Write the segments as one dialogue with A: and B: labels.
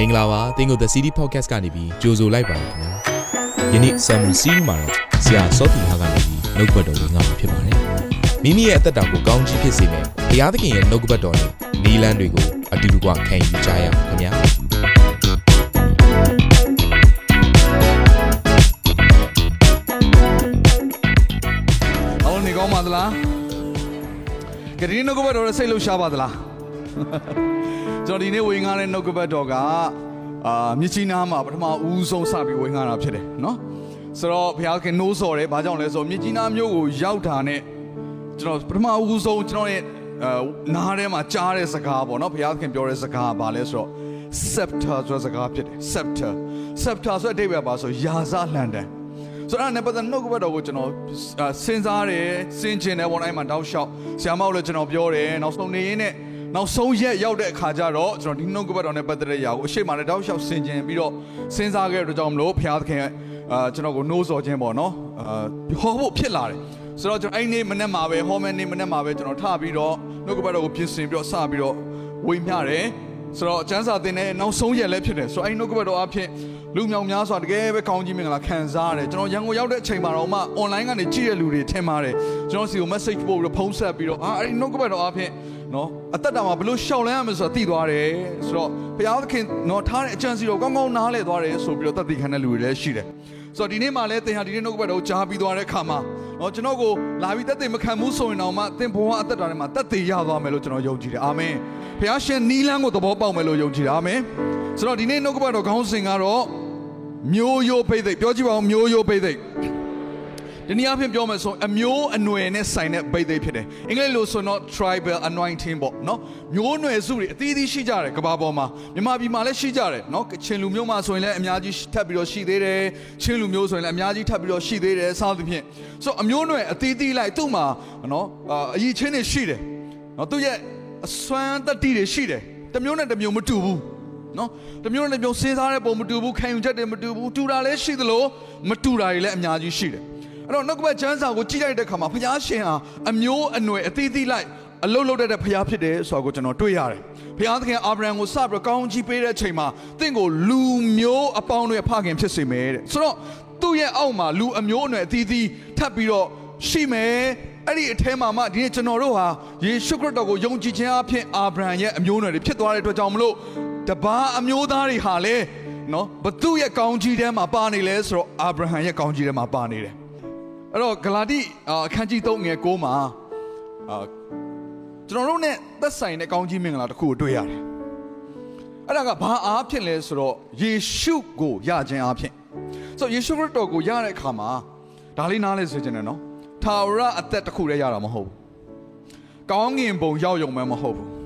A: မင်္ဂလာပါသင်ကို The City Podcast ကနေပြီးကြိုဆိုလိုက်ပါတယ်ခင်ဗျာယနေ့ Summary Series မှာတော့ဆရာစောတီဟာကနေပြီးနှုတ်ကပတ်တော်ဝင်ငါမှာဖြစ်ပါတယ်မိမိရဲ့အသက်တာကိုကောင်းကြီးဖြစ်စေမယ်ဘုရားသခင်ရဲ့နှုတ်ကပတ်တော်နဲ့နီလန်းတွေကိုအတူတူကခံယူကြရအောင်ခင်ဗျာ
B: အော်နေကောင်းပါသလားကတိနှုတ်ကပတ်တော်ရဲ့စိတ်လှုပ်ရှားပါသလား ကျွန်တော်ဒီနေ့ဝင်ငါတဲ့နှုတ်ကပတ်တော်ကအာမြစ်ကြီးနားမှာပထမဦးဆုံးစပြီးဝင်ငါတာဖြစ်တယ်နော်ဆိုတော့ဘုရားခင်နိုးစော်တယ်ဘာကြောင့်လဲဆိုတော့မြစ်ကြီးနားမြို့ကိုရောက်တာနဲ့ကျွန်တော်ပထမဦးဆုံးကျွန်တော်ရဲ့အာနားထဲမှာကြားတဲ့စကားပေါ့နော်ဘုရားခင်ပြောတဲ့စကားကဘာလဲဆိုတော့ scepter ဆိုတဲ့စကားဖြစ်တယ် scepter scepter ဆိုတဲ့အဓိပ္ပာယ်ပါဆိုရာဇလန်တန်ဆိုတော့အဲ့ဒါနဲ့ပတ်သက်နှုတ်ကပတ်တော်ကိုကျွန်တော်အာစဉ်းစားတယ်စဉ်းကျင်တယ်ပေါ့အဲ့မှာတောက်လျှောက်ဆရာမတို့လည်းကျွန်တော်ပြောတယ်နောက်ဆုံးနေရင်းနဲ့ နောက်ဆုံးရက်ရောက်တဲ့အခါကျတော့ကျွန်တော်ဒီနှုတ်ကပတ်တော်နဲ့ပတ်သက်တဲ့ຢာကိုအရှိမလည်းတောက်လျှောက်စဉ်းကျင်ပြီးတော့စဉ်းစားခဲ့တဲ့အတွက်ကြောင့်မလို့ဘုရားသခင်အာကျွန်တော်ကိုနှိုးဆော်ခြင်းပေါ့နော်အာဟောဖို့ဖြစ်လာတယ်ဆိုတော့ကျွန်တော်အဲ့ဒီနေ့မနေ့မှာပဲဟောမယ်နေ့မနေ့မှာပဲကျွန်တော်ထပြီးတော့နှုတ်ကပတ်တော်ကိုပြင်ဆင်ပြီးတော့စပြီးတော့ဝေမျှတယ်ဆိုတော့ကျမ်းစာသင်တဲ့နောက်ဆုံးရက်လည်းဖြစ်တယ်ဆိုတော့အဲ့ဒီနှုတ်ကပတ်တော်အဖြစ် လူမြောင်များစွာတကယ်ပဲကောင်းကြီးမင်္ဂလာခံစားရတယ်ကျွန်တော်ရန်ကုန်ရောက်တဲ့အချိန်မှာတော့မှ online ကနေကြည့်တဲ့လူတွေထင်ပါတယ်ကျွန်တော်စီကို message ပို့ပြီးတော့ဖုန်းဆက်ပြီးတော့အာအဲ့ဒီနှုတ်ကပတ်တော်အဖြစ်နော်အသက်တာမှာဘယ်လိုရှောင်လန်းရမလဲဆိုတာသိသွားတယ်ဆိုတော့ဘုရားသခင်နော်ထားတဲ့အကြံစီတော်ကောင်းကောင်းနားလည်သွားတယ်ဆိုပြီးတော့တသက်ခံတဲ့လူတွေလည်းရှိတယ်ဆိုတော့ဒီနေ့မှလည်းသင်ဟာဒီနေ့နှုတ်ကပတ်တော်ကိုကြားပြီးသွားတဲ့အခါမှာနော်ကျွန်တော်ကိုလာပြီးတက်သေးမခံဘူးဆိုရင်တော့မှသင်ဘဝအသက်တာထဲမှာတက်သေးရသွားမယ်လို့ကျွန်တော်ယုံကြည်တယ်အာမင်ဘုရားရှင်နီးလန်းကိုသဘောပေါက်မယ်လို့ယုံကြည်တယ်အာမင် ဆိုတော့ဒီနေ့နှုတ်ကပတ်တော်ခေါင်းစဉ်ကတော့မျိုးရိုးဖိတ်သိက်ပြောကြည့်ပါဦးမျိုးရိုးဖိတ်သိက်ဒီနေ့အဖြစ်ပြောမယ်ဆိုအမျိုးအနွယ်နဲ့ဆိုင်တဲ့ဖိတ်သိက်ဖြစ်တယ်အင်္ဂလိပ်လိုဆိုတော့ tribal anointing ပေါ့နော်မျိုးနွယ်စုတွေအသီးသီးရှိကြတယ်ကမ္ဘာပေါ်မှာမြန်မာပြည်မှာလည်းရှိကြတယ်နော်ချင်းလူမျိုးမှာဆိုရင်လည်းအများကြီးထပ်ပြီးတော့ရှိသေးတယ်ချင်းလူမျိုးဆိုရင်လည်းအများကြီးထပ်ပြီးတော့ရှိသေးတယ်စသဖြင့်ဆိုအမျိုးနွယ်အသီးသီးလိုက်သူ့မှာနော်အရေးချင်းတွေရှိတယ်နော်သူ့ရဲ့အစွမ်းတတိတွေရှိတယ်တစ်မျိုးနဲ့တစ်မျိုးမတူဘူး နော်တမျိုးနဲ့မျိုးစဉ်းစားတဲ့ပုံမတူဘူးခံယူချက်တွေမတူဘူးတူတာလည်းရှိသလိုမတူတာတွေလည်းအများကြီးရှိတယ်အဲ့တော့နှုတ်ကပတ်ကျမ်းစာကိုကြည့်လိုက်တဲ့အခါမှာဘုရားရှင်ဟာအမျိုးအနွယ်အသီးသီးလိုက်အလုတ်လုတ်တဲ့ဘုရားဖြစ်တယ်ဆိုတာကိုကျွန်တော်တွေ့ရတယ်ဘုရားသခင်အာဗြဟံကိုစပြီးကောင်းချီးပေးတဲ့အချိန်မှာတင့်ကိုလူမျိုးအပေါင်းတွေဖခင်ဖြစ်စေမယ်တဲ့ဆိုတော့သူ့ရဲ့အောက်မှာလူအမျိုးအနွယ်အသီးသီးထပ်ပြီးတော့ရှိမယ်အဲ့ဒီအထဲမှာမှဒီနေ့ကျွန်တော်တို့ဟာယေရှုခရစ်တော်ကိုယုံကြည်ခြင်းအဖြစ်အာဗြဟံရဲ့အမျိုးအနွယ်တွေဖြစ်သွားတဲ့အတွက်ကြောင့်မလို့ တပါးအမျိုးသားတွေဟာလေနော်ဘသူရဲ့ကောင်းကြီးထဲမှာပါနေလဲဆိုတော့အာဗြဟံရဲ့ကောင်းကြီးထဲမှာပါနေတယ်အဲ့တော့ဂလာတိအခန်းကြီး3ငယ်9မှာအာကျွန်တော်တို့ ਨੇ သက်ဆိုင်တဲ့ကောင်းကြီးမင်္ဂလာတစ်ခုကိုတွေ့ရတယ်အဲ့ဒါကဘာအားဖြင့်လဲဆိုတော့ယေရှုကိုယခြင်းအားဖြင့်ဆိုတော့ယေရှုခရစ်တော်ကိုယတဲ့အခါမှာဒါလေးနားလဲဆိုချင်တယ်နော်ထာဝရအသက်တစ်ခုတည်းရတာမဟုတ်ဘူးကောင်းငင်ပုံရောက်ယုံမှမဟုတ်ဘူး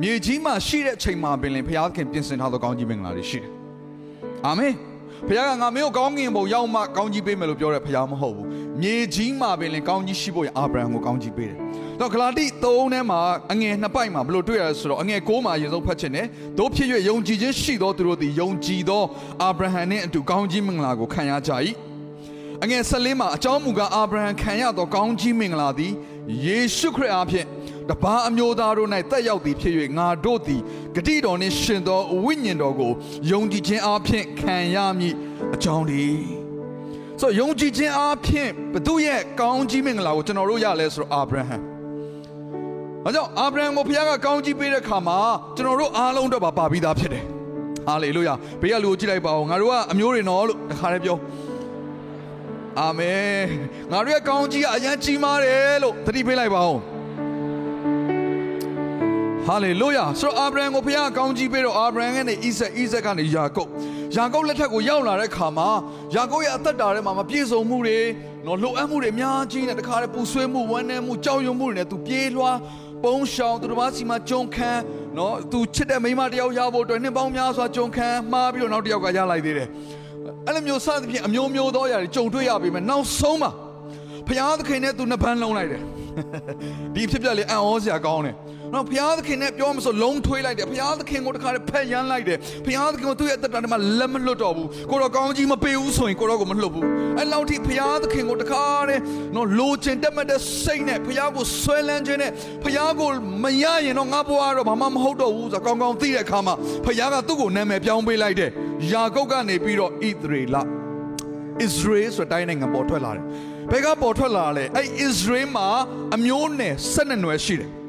B: မြေကြီးမှာရှိတဲ့အချိန်မှာပင်လင်ဘုရားသခင်ပြင်ဆင်ထားသောကောင်းကြီးမင်္ဂလာတွေရှိတယ်။အာမင်။ဘုရားကငါမင်းကိုကောင်းကင်ဘုံရောက်မှကောင်းကြီးပေးမယ်လို့ပြောတဲ့ဘုရားမဟုတ်ဘူး။မြေကြီးမှာပင်လင်ကောင်းကြီးရှိဖို့ရအာဗြဟံကိုကောင်းကြီးပေးတယ်။တော့ဂလာတိ3ထဲမှာအငယ်နှစ်ပိုက်မှာဘလို့တွေ့ရလဲဆိုတော့အငယ်6မှာအရင်ဆုံးဖတ်ချင်တယ်။တို့ဖြစ်၍ယုံကြည်ခြင်းရှိသောသူတို့သည်ယုံကြည်သောအာဗြဟံနှင့်အတူကောင်းကြီးမင်္ဂလာကိုခံရကြ၏။အငယ်14မှာအကြောင်းမူကားအာဗြဟံခံရသောကောင်းကြီးမင်္ဂလာသည် ယေရှုခရစ်အားဖြင့်တပါအမျိုးသားတို့၌တက်ရောက်သည်ဖြစ်၍ငါတို့သည်ဂတိတော်နှင့်ရှင်သောဝိညာဉ်တော်ကိုယုံကြည်ခြင်းအားဖြင့်ခံရမည်အကြောင်းဒီဆိုယုံကြည်ခြင်းအားဖြင့်ဘသူရဲ့ကောင်းကြီးမင်္ဂလာကိုကျွန်တော်တို့ရလဲဆိုတော့အာဗြဟံ။အဲကြောင့်အာဗြဟံကိုဘုရားကကောင်းကြီးပေးတဲ့အခါမှာကျွန်တော်တို့အားလုံးတော့ပါပြီးသားဖြစ်တယ်။ဟာလေလုယာ။ဘေးကလူကိုကြည့်လိုက်ပါဦး။ငါတို့ကအမျိုးတွေနော်လို့တခါတည်းပြော။ အာမင်။ငါတို့ရဲ့ကောင်းကြီးကအရန်ကြီးမားတယ်လို့သတိပေးလိုက်ပါဦး။ဟာလေလုယာဆိုတော့အာဗြဟံကိုဘုရားကောင်းကြီးပေးတော့အာဗြဟံကနေဣဆက်ဣဆက်ကနေယာကုပ်ယာကုပ်လက်ထက်ကိုရောက်လာတဲ့ခါမှာယာကုပ်ရဲ့အသက်တာထဲမှာမပြည့်စုံမှုတွေနော်လိုအပ်မှုတွေအများကြီးနဲ့တခါတည်းပူဆွေးမှုဝမ်းနည်းမှုကြောက်ရွံ့မှုတွေနဲ့သူပြေးလွှားပုံရှောင်သူတစ်ပါးစီမှာကြုံခံနော်သူချစ်တဲ့မိန်းမတယောက်ရဖို့အတွက်နှစ်ပေါင်းများစွာကြုံခံမှားပြီးတော့နောက်တစ်ယောက်ကရလိုက်သေးတယ် အဲ့လိုမျိုးစသဖြင့်အမျိုးမျိုးသောຢာတွေကြုံတွေ့ရပြီမဲ့နောက်ဆုံးမှာဘုရားသခင်နဲ့သူနှစ်ပန်းလုံးလိုက်တယ်ဒီဖြစ်ပြလေးအံ့ဩစရာကောင်းတယ် နော်ဘုရားသခင်နဲ့ပြောမဆိုလုံးထွေးလိုက်တယ်ဘုရားသခင်ကိုတခါတည်းဖက်ရမ်းလိုက်တယ်ဘုရားသခင်ကိုသူ့ရဲ့အသက်တာထဲမှာလက်မလွတ်တော့ဘူးကိုတော့ကောင်းကြီးမပေးဘူးဆိုရင်ကိုတော့ကိုမလွတ်ဘူးအဲ့လောက်ထိဘုရားသခင်ကိုတခါတည်းနော်လိုချင်တက်မဲ့တဲ့စိတ်နဲ့ဘုရားကိုဆွဲလန်းခြင်းနဲ့ဘုရားကိုမရရင်တော့ငါဘဝတော့ဘာမှမဟုတ်တော့ဘူးဆိုတော့ကောင်းကောင်းသိတဲ့အခါမှာဘုရားကသူ့ကိုနာမည်ပြောင်းပေးလိုက်တယ်ယာကုပ်ကနေပြီးတော့ဣသရေလ Israel ဆိုတဲ့တိုင်းနိုင်ငံပေါ်ထွက်လာတယ်။ဘယ်ကပေါ်ထွက်လာလဲ။အဲ့ Israel မှာအမျိုးနယ်12နွယ်ရှိတယ်။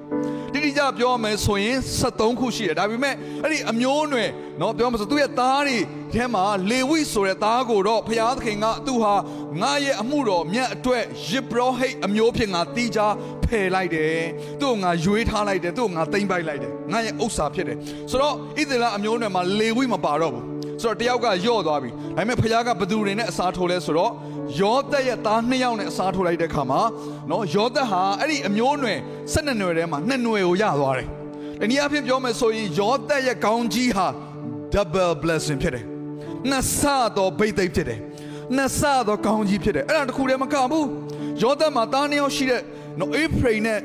B: တိတိကျပြောမယ်ဆိုရင်73ခုရှိတယ်။ဒါပေမဲ့အဲ့ဒီအမျိုးနွယ်เนาะပြောမယ်ဆိုသူ့ရဲ့သားတွေထဲမှာလေဝိဆိုတဲ့သားကိုတော့ဘုရားသခင်ကသူဟာငါရဲ့အမှုတော်မြတ်အတွက်ယစ်ဘရဟိတ်အမျိုးဖြစ်ငါတီးကြဖယ်လိုက်တယ်။သူ့ကိုငါရွေးထားလိုက်တယ်။သူ့ကိုငါသိမ့်ပိုက်လိုက်တယ်။ငါရဲ့ဥစ္စာဖြစ်တယ်။ဆိုတော့ဣသရေလအမျိုးနွယ်မှာလေဝိမပါတော့ဘူး။ ဆိုတော့တယောက်ကယော့သွားပြီဒါပေမဲ့ဖခင်ကဘသူတွေနဲ့အစားထိုးလဲဆိုတော့ယောသက်ရဲ့သားနှစ်ယောက်နဲ့အစားထိုးလိုက်တဲ့ခါမှာနော်ယောသက်ဟာအဲ့ဒီအမျိုးနွယ်၁၂နွယ်ထဲမှာနှစ်နွယ်ကိုရသွားတယ်တနည်းအားဖြင့်ပြောမယ်ဆိုရင်ယောသက်ရဲ့ကောင်းကြီးဟာ double blessing ဖြစ်တယ်နှစ်ဆသောဘိတ်သိက်ဖြစ်တယ်နှစ်ဆသောကောင်းကြီးဖြစ်တယ်အဲ့ဒါတခုတည်းမကဘူးယောသက်မှာသားနှစ်ယောက်ရှိတဲ့နော်အေဖရိမ်နဲ့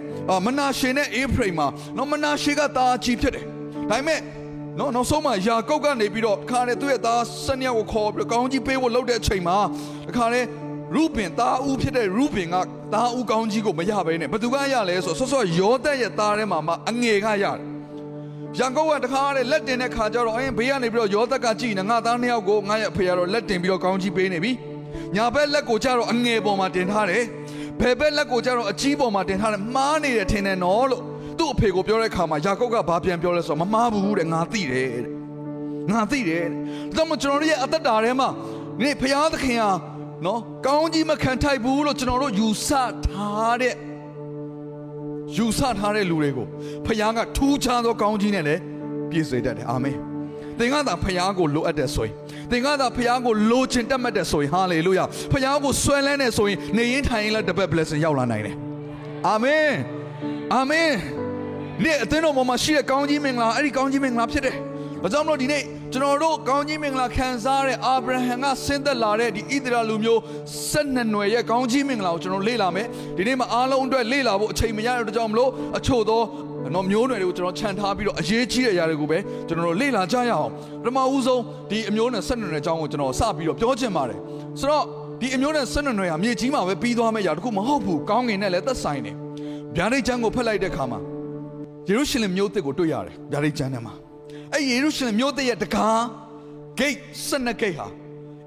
B: မနာရှေနဲ့အေဖရိမ်မှာနော်မနာရှေကသားကြီးဖြစ်တယ်ဒါပေမဲ့ နော်နောက်ဆုံးမှာယာကုပ်ကနေပြီးတော့တခါနဲ့သူ့ရဲ့သားဆန်ယောက်ကိုခေါ်ပြီးတော့ကောင်းကြီးပေးဖို့လုပ်တဲ့အချိန်မှာတခါနဲ့ရူပင်သားဦးဖြစ်တဲ့ရူပင်ကသားဦးကောင်းကြီးကိုမရဘဲနဲ့ဘသူကရလဲဆိုဆော့ဆော့ယောသက်ရဲ့သားထဲမှာမှအငယ်ကရတယ်ရန်ကုန်ကတခါနဲ့လက်တင်တဲ့ခါကျတော့အင်းဘေးကနေပြီးတော့ယောသက်ကကြည်နေငါသားနှစ်ယောက်ကိုငါရဲ့အဖေကတော့လက်တင်ပြီးတော့ကောင်းကြီးပေးနေပြီညာဘက်လက်ကိုကျတော့အငယ်ပေါ်မှာတင်ထားတယ်ဘယ်ဘက်လက်ကိုကျတော့အကြီးပေါ်မှာတင်ထားတယ်မှားနေတယ်ထင်တယ်နော်လို့ သူ့အဖေကိုပြောတဲ့ခါမှာယာကုပ်ကဘာပြန်ပြောလဲဆိုတော့မမှားဘူးတဲ့ငါသိတယ်တဲ့ငါသိတယ်တဲ့ဒါမှကျွန်တော်တို့ရဲ့အသက်တာထဲမှာဒီဖရာသခင်ဟာနော်ကောင်းကြီးမခံထိုက်ဘူးလို့ကျွန်တော်တို့ယူဆထားတဲ့ယူဆထားတဲ့လူတွေကိုဖခင်ကထူးခြားသောကောင်းကြီးနဲ့လည်းပြည့်စုံတတ်တယ်အာမင်သင်ကသာဖခင်ကိုလိုအပ်တဲ့ဆိုရင်သင်ကသာဖခင်ကိုလိုချင်တတ်မှတ်တဲ့ဆိုရင်ဟာလေလုယာဖခင်ကိုဆွဲလန်းတဲ့ဆိုရင်နေရင်ထိုင်ရင်လည်းတပတ် blessing ရောက်လာနိုင်တယ်အာမင်အာမင် ဒီအသင်းတော်ပေါ်မှာရှိတဲ့ကောင်းကြီးမင်္ဂလာအဲ့ဒီကောင်းကြီးမင်္ဂလာဖြစ်တယ်ဘာကြောင့်လို့ဒီနေ့ကျွန်တော်တို့ကောင်းကြီးမင်္ဂလာခံစားတဲ့အာဗြဟံကဆင်းသက်လာတဲ့ဒီဣသရေလလူမျိုး12နွယ်ရဲ့ကောင်းကြီးမင်္ဂလာကိုကျွန်တော်လေ့လာမယ်ဒီနေ့မှာအားလုံးအတွက်လေ့လာဖို့အချိန်မရတဲ့ကြောင့်မလို့အချို့သောနော်မျိုးနွယ်တွေကိုကျွန်တော်ခြံထားပြီးတော့အရေးကြီးတဲ့အရာတွေကိုပဲကျွန်တော်တို့လေ့လာကြရအောင်ပထမဦးဆုံးဒီအမျိုးနွယ်12နွယ်အကြောင်းကိုကျွန်တော်စပြီးတော့ပြောချင်ပါတယ်ဆိုတော့ဒီအမျိုးနွယ်12နွယ်ဟာမြေကြီးမှာပဲပြီးသွားမယ့်အရာတခုမဟုတ်ဘူးကောင်းငင်နဲ့လည်းသက်ဆိုင်တယ်ဗျာဒိတ်ချမ်းကိုဖက်လိုက်တဲ့အခါမှာ ယေရုရှလင်မြို့သစ်ကိုတွေ့ရတယ်ဗျာဒိတ်ချမ်းထဲမှာအဲ့ယေရုရှလင်မြို့သစ်ရဲ့တကား gate 12 gate ဟာ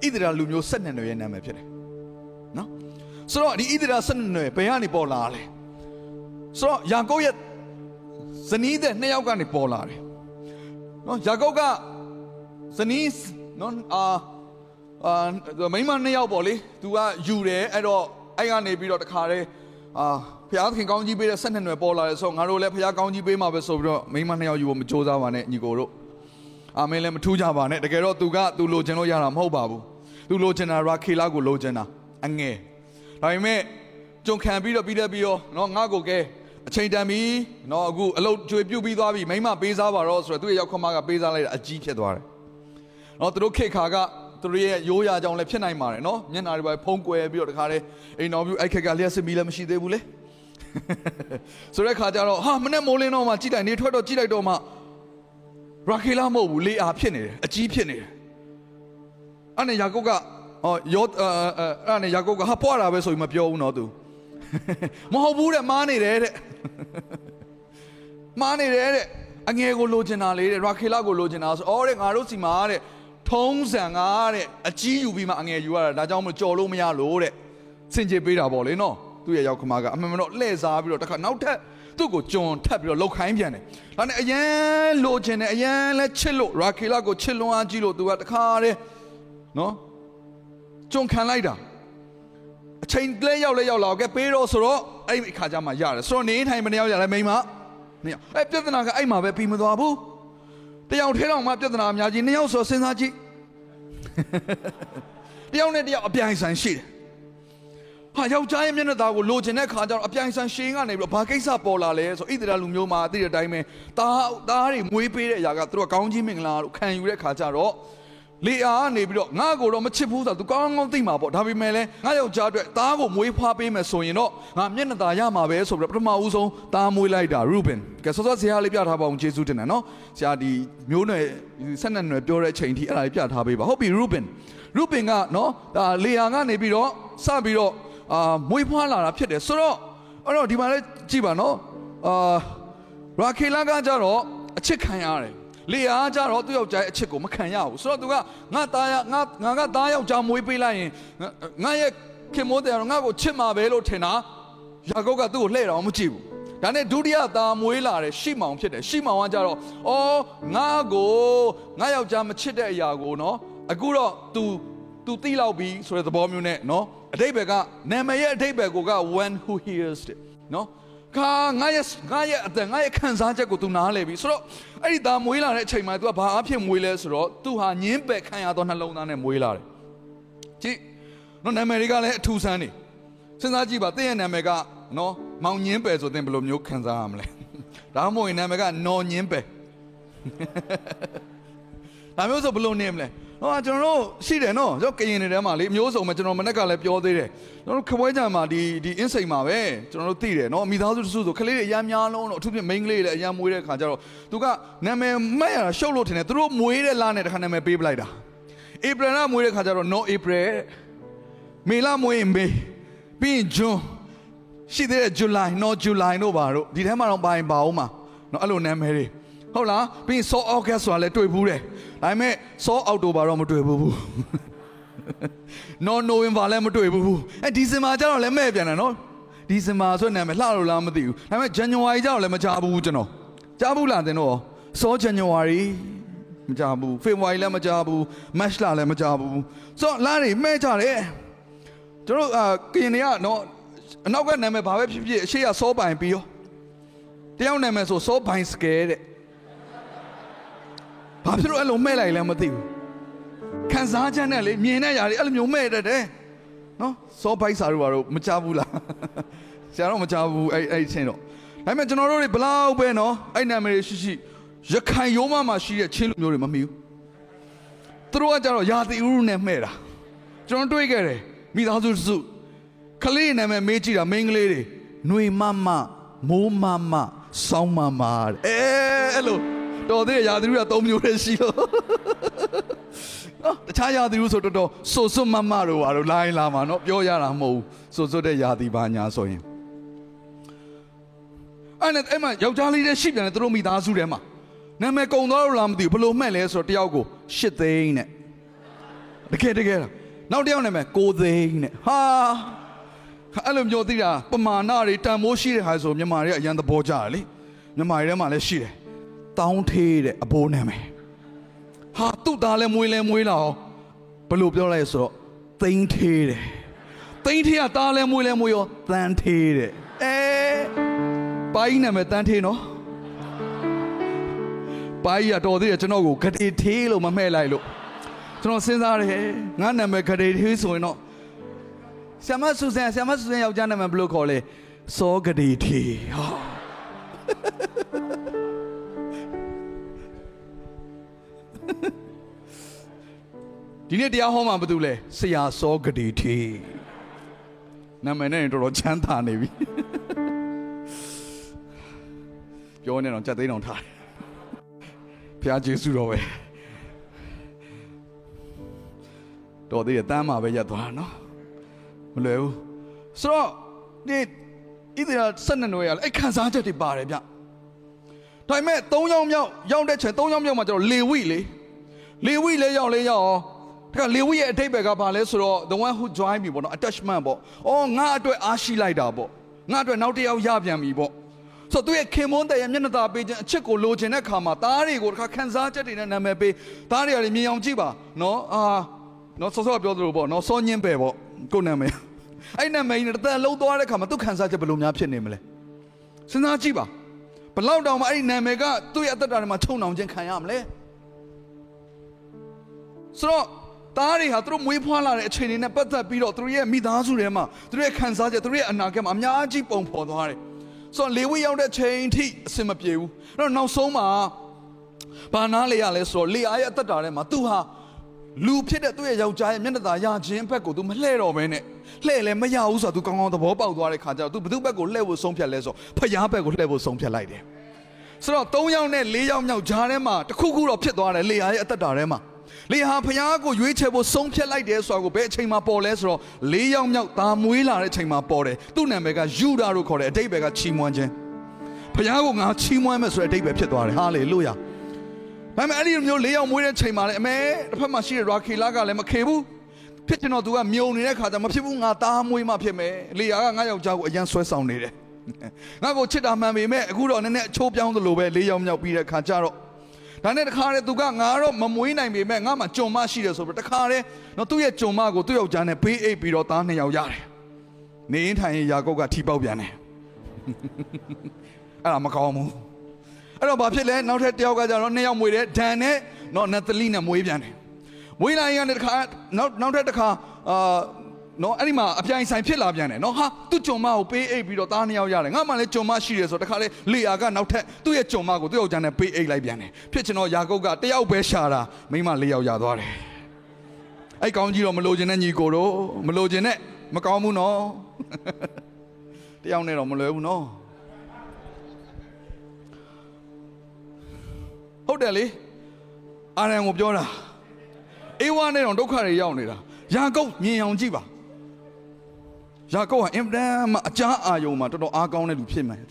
B: ဣသရေလလူမျိုး12နွယ်ရဲ့နာမည်ဖြစ်တယ်နော်ဆိုတော့ဒီဣသရေလ12နွယ်ဘယ်ကနေပေါ်လာလဲဆိုတော့ယာကုပ်ရဲ့ဇနီးတဲ့နှစ်ယောက်ကနေပေါ်လာတယ်နော်ယာကုပ်ကဇနီးနော်အာအာမိန်းမနှစ်ယောက်ပေါ့လေသူကယူတယ်အဲ့တော့အဲ့ကနေပြီးတော့တခါတည်း အာဖျားသခင်ကောင်းကြီးပေးတဲ့12နွယ်ပေါ်လာတယ်ဆိုတော့ငါတို့လည်းဖျားကောင်းကြီးပေးမှာပဲဆိုပြီးတော့မိန်းမနှစ်ယောက်ယူဖို့မကြိုးစားပါနဲ့ညီကိုတို့အာမင်လည်းမထူးကြပါနဲ့တကယ်တော့သူကသူလိုချင်လို့ရတာမဟုတ်ပါဘူးသူလိုချင်တာရာခေလာကိုလိုချင်တာအငယ်ဒါပေမဲ့ကြုံခံပြီးတော့ပြီးတဲ့ပြီးတော့နော်ငါကိုကဲအချိန်တန်ပြီနော်အခုအလုတ်ကျွေပြုတ်ပြီးသွားပြီမိမပေးစားပါတော့ဆိုတော့သူ့ရဲ့ရောက်ခမကပေးစားလိုက်တာအကြီးဖြစ်သွားတယ်နော်သူတို့ခေခါက သူတို့ရဲ့ရိုးရာကြောင့်လည်းဖြစ်နိုင်ပါတယ်နော်မျက်နှာတွေပဲဖုံးကွယ်ပြီးတော့တခါတည်းအိမ်တော်ပြူအိုက်ခက်ကလျှက်စစ်မီလည်းမရှိသေးဘူးလေဆိုတဲ့ခါကျတော့ဟာမနဲ့မိုးလင်းတော့မှကြည့်လိုက်နေထွက်တော့ကြည့်လိုက်တော့မှရာခေလာမဟုတ်ဘူးလေအားဖြစ်နေတယ်အကြီးဖြစ်နေတယ်အဲ့နဲ့ယာကုပ်ကဟောယောအဲ့နဲ့ယာကုပ်ကဟာပွားတာပဲဆိုပြီးမပြောဘူးနော်သူမဟုတ်ဘူးတဲ့မားနေတယ်တဲ့မားနေတယ်တဲ့အငယ်ကိုလိုချင်တာလေတဲ့ရာခေလာကိုလိုချင်တာဆိုအော်တဲ့ငါတို့စီမှာတဲ့ ထုံးစံကတဲ့အကြီးယူပြီးမှအငယ်ယူရတာဒါကြောင့်မကြော်လို့မရလို့တဲ့စင်ကြေပေးတာပေါ့လေနော်သူ့ရဲ့ရောက်ခမကအမှန်မှန်တော့လှည့်စားပြီးတော့တခါနောက်ထပ်သူ့ကိုကြုံထပ်ပြီးတော့လောက်ခိုင်းပြန်တယ်ဒါနဲ့အရန်လိုချင်တယ်အရန်လဲချစ်လို့ရာခေလာကိုချစ်လွန်အားကြီးလို့သူကတခါတည်းနော်ကြုံခံလိုက်တာအချိန်လဲရောက်လဲရောက်လာကဲပေးတော့ဆိုတော့အဲ့ဒီအခါကျမှရတယ်ဆိုတော့နေထိုင်မနေရောက်ရလဲမိမနှစ်ယောက်အဲ့ပြဿနာကအဲ့မှာပဲပြီးမသွားဘူးတယောက်ထဲတော့မှပြဿနာအများကြီးနှစ်ယောက်ဆိုစဉ်းစားကြည့် တယောက်နဲ့တယောက်အပြိုင်ဆိုင်ရှိတယ်ဟာယောက်ျားရဲ့မျက်နှာသားကိုလိုချင်တဲ့ခါကျတော့အပြိုင်ဆိုင်ရှင်ကနေပြီးတော့ဘာကိစ္စပေါ်လာလဲဆိုဣသရေလလူမျိုးမှာသိတဲ့အတိုင်းပဲတားတားတွေမွေးပေးတဲ့အရာကသူတို့ကကောင်းကြီးမင်္ဂလာလို့ခံယူတဲ့ခါကျတော့ လေအားကနေပြီးတော့ငါ့ကိုတော့မချစ်ဘူးဆိုတာ तू ကောင်းကောင်းသိမှာပေါ့ဒါပေမဲ့လည်းငါယောက်ျားအတွက်သားကိုမွေးဖွားပေးမယ်ဆိုရင်တော့ငါမျက်နှာသာရမှာပဲဆိုပြီးတော့ပထမဦးဆုံးသားမွေးလိုက်တာရူဘင်ကဲစောစောဆရာလေးပြထားပါအောင်ကျေးဇူးတင်တယ်နော်ဆရာဒီမျိုးနွယ်ဆက်နက်နွယ်ပြောတဲ့အချိန်ထိအဲ့ဒါလေးပြထားပေးပါဟုတ်ပြီရူဘင်ရူဘင်ကနော်ဒါလေယာကနေပြီးတော့စပြီးတော့အာမွေးဖွားလာတာဖြစ်တယ်ဆိုတော့အဲ့တော့ဒီမှာလည်းကြည့်ပါနော်အာရာခေလာကကြတော့အချစ်ခံရတယ် လေအားကြတော့သူ့ယောက်ျားရဲ့အချစ်ကိုမခံရဘူးဆိုတော့သူကငါသားရငါငါကသားယောက်ျားမွေးပေးလိုက်ရင်ငါငါရဲ့ခင်မိုးတယ်တော့ငါ့ကိုချစ်မှာပဲလို့ထင်တာယာကုပ်ကသူ့ကိုလှည့်တော့မကြည့်ဘူးဒါနဲ့ဒုတိယသားမွေးလာတယ်ရှိမောင်ဖြစ်တယ်ရှိမောင်ကကြတော့အော်ငါကိုငါယောက်ျားမချစ်တဲ့အရာကိုနော်အခုတော့ तू तू သိလောက်ပြီဆိုတဲ့သဘောမျိုးနဲ့နော်အတိတ်ဘက်ကနာမည်ရဲ့အတိတ်ဘက်ကိုက one who hears it နော် ခါငါရဲ့ငါရဲ့အသက်ငါရဲ့ခံစားချက်ကို तू နားလဲပြီဆိုတော့အဲ့ဒီသားမွေးလာတဲ့အချိန်မှာ तू ကဘာအဖြစ်မွေးလဲဆိုတော့ तू ဟာညင်းပယ်ခံရသောနှလုံးသားနဲ့မွေးလာတယ်ကြည့်နော်နာမည်တွေကလည်းအထူးဆန်းနေစဉ်းစားကြည့်ပါတင့်ရဲ့နာမည်ကနော်မောင်ညင်းပယ်ဆိုတဲ့ဘယ်လိုမျိုးခံစားရမလဲဒါမှမဟုတ်ရင်နာမည်ကနော်ညင်းပယ်ဒါမျိုးဆိုဘယ်လိုနေမလဲ ဟောကျွန်တော်တို့ရှိတယ်နော်ကျွန်တော်ကရင်နေထဲမှာလေမျိုးစုံမှာကျွန်တော်မနေ့ကလည်းပြောသေးတယ်ကျွန်တော်ခပွဲကြံမှာဒီဒီ insight မှာပဲကျွန်တော်တို့သိတယ်နော်မိသားစုတစုဆိုကလေးတွေအများများလုံးတော့အထူးဖြင့် main ကလေးတွေလည်းအများမွေးတဲ့ခါကျတော့သူကနာမည်မှတ်ရတာရှုပ်လို့ထင်တယ်သူတို့မွေးတဲ့လနဲ့တခါနာမည်ပေးပလိုက်တာဧပြီလမွေးတဲ့ခါကျတော့ no april မေလမွေးရင်မေပြီးရင် june ရှိသေးတဲ့ july no july တို့ပါတော့ဒီထဲမှာတော့ပါရင်ပါအောင်မှာနော်အဲ့လိုနာမည်တွေ ဟုတ်လားပြီးရင် so august ဆိုတာလည်းတွေ့ဘူးတယ်ဒါပေမဲ့ so october တော့မတွေ့ဘူးဘူး no november လည်းမတွေ့ဘူးအဲဒီဇင်ဘာကျတော့လည်းမဲ့ပြန်တယ်နော်ဒီဇင်ဘာဆိုတဲ့နာမည်လှလို့လားမသိဘူးဒါပေမဲ့ january ကျတော့လည်းမကြားဘူးကျွန်တော်ကြားဘူးလားတင်တော့ so january မကြားဘူး february လည်းမကြားဘူး march လလည်းမကြားဘူးဆိုတော့လားတွေမဲ့ကြတယ်ကျွန်တော်အာကရင်တွေကတော့အနောက်ကနာမည်ဘာပဲဖြစ်ဖြစ်အရှိရစောပိုင်ပြီးရောတယောက်နာမည်ဆိုစောပိုင်စကဲတဲ့ ဘာဖြစ်လို့အဲ့လိုမဲ့လိုက်လဲမသိဘူးခံစားချက်နဲ့လေမြင်တဲ့ຢာတွေအဲ့လိုမျိုးမဲ့တတ်တယ်နော်စောပိုင်စာတို့ဘာလို့မကြဘူးလားဆရာတော့မကြဘူးအဲ့အဲ့ချင်းတော့ဒါပေမဲ့ကျွန်တော်တို့တွေဘလောက်ပဲနော်အဲ့နာမည်တွေရှိရှိရခိုင်ရိုးမမှာရှိတဲ့ချင်းလူမျိုးတွေမမီဘူးသူတို့ကကြတော့ယာတိဥရုနဲ့မှဲ့တာကျွန်တော်တွေးခဲ့တယ်မိသားစုစုခလေးနာမည်မေးကြည့်တာမိန်းကလေးတွေຫນွေမမမိုးမမစောင်းမမတဲ့အဲအဲ့လို တော်သေးရာသီဥတုက၃မျိုးတည်းရှိလို့နော်တခြားရာသီဥတုဆိုတော်တော်ဆိုစွတ်မမတို့ပါတော့လိုင်းလာမှာနော်ပြောရတာမဟုတ်ဘူးဆိုစွတ်တဲ့ရာသီပါညာဆိုရင်အဲ့နဲ့အဲ့မှာယောက်ျားလေးတွေရှိပြန်တယ်သူတို့မိသားစုထဲမှာနာမည်ကုံသွားလို့လားမသိဘူးဘလို့မှတ်လဲဆိုတော့တယောက်ကိုရှစ်သိန်းနဲ့တကယ်တကယ်လားနောက်တယောက်နာမည်ကိုသိန်းနဲ့ဟာအဲ့လိုမျိုးသိတာပမာဏတွေတန်မိုးရှိတဲ့ဟာဆိုမြန်မာတွေကအရန်သဘောကျတယ်လေမြန်မာတွေထဲမှာလည်းရှိတယ် တောင်းထေးတဲ့အဘိုးနာမည်ဟာသူ့သားလည်းမွေးလည်းမွေးလာအောင်ဘယ်လိုပြောလိုက်ဆိုတော့သိန်းထေးတယ်သိန်းထေးကသားလည်းမွေးလည်းမွေးရောတန်းထေးတဲ့အဲပိုင်းနာမည်တန်းထေးနော်ပိုင်းရတော်သေးတယ်ကျွန်တော်ကိုဂတိထေးလို့မမှဲ့လိုက်လို့ကျွန်တော်စဉ်းစားတယ်ငါနာမည်ဂတိထေးဆိုရင်တော့ဆ iam ဆူဆန်ဆ iam ဆူဆန်ယောက်ျားနာမည်ဘယ်လိုခေါ်လဲစောဂတိထေးဟာ ဒီနေ့တရားဟောမှာဘာတူလဲဆရာစောဂတိထေးနာမည်နဲ့တော်တော်ချမ်းသာနေပြီပြောနေတော့ကြက်သိန်းအောင်ထားတယ်ဖះကျေးဇူးတော်ပဲတော်သေးတယ်တမ်းမှာပဲရက်သွားတာနော်မလွယ်ဘူးဆိုတော့ဒီဣသရေလဆက်နွယ်ရလဲအဲ့ခံစားချက်တွေပါတယ်ဗျဒါပေမဲ့၃ယောက်မြောက်ရောက်တဲ့ချိန်၃ယောက်မြောက်မှာကျတော့လေဝိလေ လေဝိလေရောက်လေရောက်အောင်ဒါကလေဝိရဲ့အတိတ်ဘက်ကဘာလဲဆိုတော့ the one who join me ပေါ့နော် attachment ပေါ့အော်ငါအတွက်အားရှိလိုက်တာပေါ့ငါအတွက်နောက်တစ်ယောက်ရပြန်ပြီပေါ့ဆိုတော့သူရဲ့ခင်မွန်းတဲ့ရဲ့မျက်နှာသာပေးခြင်းအချစ်ကိုလိုချင်တဲ့ခါမှာသားတွေကိုတခါခံစားချက်တွေနဲ့နာမည်ပေးသားတွေကလည်းမြင်အောင်ကြည့်ပါနော်အာနော်ဆော့ဆော့ပြောသလိုပေါ့နော်စောညင်းပဲပေါ့ကိုနာမည်အဲ့နာမည်နဲ့တသက်လုံးသွားတဲ့ခါမှာသူခံစားချက်ဘယ်လိုများဖြစ်နေမလဲစဉ်းစားကြည့်ပါဘလောက်တောင်မှအဲ့ဒီနာမည်ကသူ့ရဲ့အသက်တာထဲမှာချုံနှောင်ခြင်းခံရမလဲ ဆိုတော့သားတွေဟာသူတို့မွေးဖွားလာတဲ့အချိန်တွေနဲ့ပတ်သက်ပြီးတော့သူတို့ရဲ့မိသားစုထဲမှာသူတို့ရဲ့ခံစားချက်သူတို့ရဲ့အနာဂတ်မှာအများကြီးပုံဖော်သွားတယ်ဆိုတော့လေဝိရောက်တဲ့ချိန်ထိအဆင်မပြေဘူးအဲ့တော့နောက်ဆုံးမှာဘာနာလေရလဲဆိုတော့လေအားရဲ့အသက်တာထဲမှာသူဟာ လူဖြစ်တဲ့သူ့ရဲ့ယောက်ျားရဲ့မျက်နှာသာရခြင်းဘက်ကို तू မလှဲ့တော့ဘဲနဲ့လှဲ့လည်းမရဘူးဆိုတော့ तू ကောင်းကောင်းသဘောပေါက်သွားတဲ့ခါကျတော့ तू ဘသူ့ဘက်ကိုလှဲ့ဖို့ဆုံးဖြတ်လဲဆိုဖျားဘက်ကိုလှဲ့ဖို့ဆုံးဖြတ်လိုက်တယ်ဆိုတော့၃ယောက်နဲ့၄ယောက်မြောက်ဂျားထဲမှာတစ်ခုခုတော့ဖြစ်သွားတယ်လေယာရဲ့အသက်တာထဲမှာ လေဟာဖျားကိုရွေးချယ်ဖို့ဆုံးဖြတ်လိုက်တယ်ဆိုတာကိုဘယ်အချိန်မှာပေါ်လဲဆိုတော့၄ယောက်မြောက်ဒါမွေးလာတဲ့အချိန်မှာပေါ်တယ်သူ့နာမည်ကယူဒာလို့ခေါ်တယ်အတိတ်ဘက်ကချီးမွမ်းခြင်းဖျားကိုငါချီးမွမ်းမယ်ဆိုတဲ့အတိတ်ပဲဖြစ်သွားတယ်ဟာလေလုယာဒါပေမဲ့အဲ့ဒီမျိုး၄ယောက်မွေးတဲ့ချိန်မှာလည်းအမေတစ်ဖက်မှာရှိတဲ့ရာခေလာကလည်းမခေဘူးဖြစ်ချင်တော့သူကမြုံနေတဲ့ခါကျမဖြစ်ဘူးငါသားမွေးမှဖြစ်မယ်လေယာကငါယောက်ျားကိုအရန်ဆွဲဆောင်နေတယ်ငါကိုချစ်တာမှန်ပေမဲ့အခုတော့နည်းနည်းအချိုးပြောင်းသလိုပဲ၄ယောက်မြောက်ပြီးတဲ့ခါကျတော့ ဒါနဲ့တခါတည်းသူကငါတော့မမွေးနိုင်ပေမဲ့ငါမှကြုံမရှိတယ်ဆိုပြီးတခါတည်းတော့သူ့ရဲ့ကြုံမကိုသူ့ယောက်ျားနဲ့ဘေးအိပ်ပြီးတော့သားနှစ်ယောက်ရတယ်နေရင်ထိုင်ရင်ယာကုပ်ကထီပေါက်ပြန်တယ်အဲ့ဒါမကောင်းဘူးအဲ့တော့ဘာဖြစ်လဲနောက်ထပ်တယောက်ကကျတော့နှစ်ယောက်မွေးတယ်ဒန်နဲ့နော်နတ်သလီနဲ့မွေးပြန်တယ်မွေးလာရင်ကတခါနောက်နောက်ထပ်တခါအာ နော်အဲ့ဒီမှာအပြိုင်ဆိုင်ဖြစ်လာပြန်တယ်နော်ဟာသူ့ကြုံမကိုပေးအိပ်ပြီးတော့သားနှစ်ယောက်ရတယ်ငါမှလည်းကြုံမရှိတယ်ဆိုတော့တခါလေလေယာကနောက်ထပ်သူ့ရဲ့ကြုံမကိုသူ့ယောက်ျားနဲ့ပေးအိပ်လိုက်ပြန်တယ်ဖြစ်ချင်တော့ယာကုပ်ကတယောက်ပဲရှာတာမိမလေးယောက်ရသွားတယ်အဲ့ကောင်းကြီးတော့မလိုချင်တဲ့ညီကိုတို့မလိုချင်တဲ့မကောင်းဘူးနော်တယောက်နဲ့တော့မလွယ်ဘူးနော်ဟုတ်တယ်လေအာရန်ကိုပြောတာအေဝါနဲ့တော့ဒုက္ခတွေရောက်နေတာယာကုပ်မြင်အောင်ကြည့်ပါ ယာကုပ်ဟာအင်တန်မှအကြမ်းအာယုံမှာတော်တော်အားကောင်းတဲ့လူဖြစ်မယ်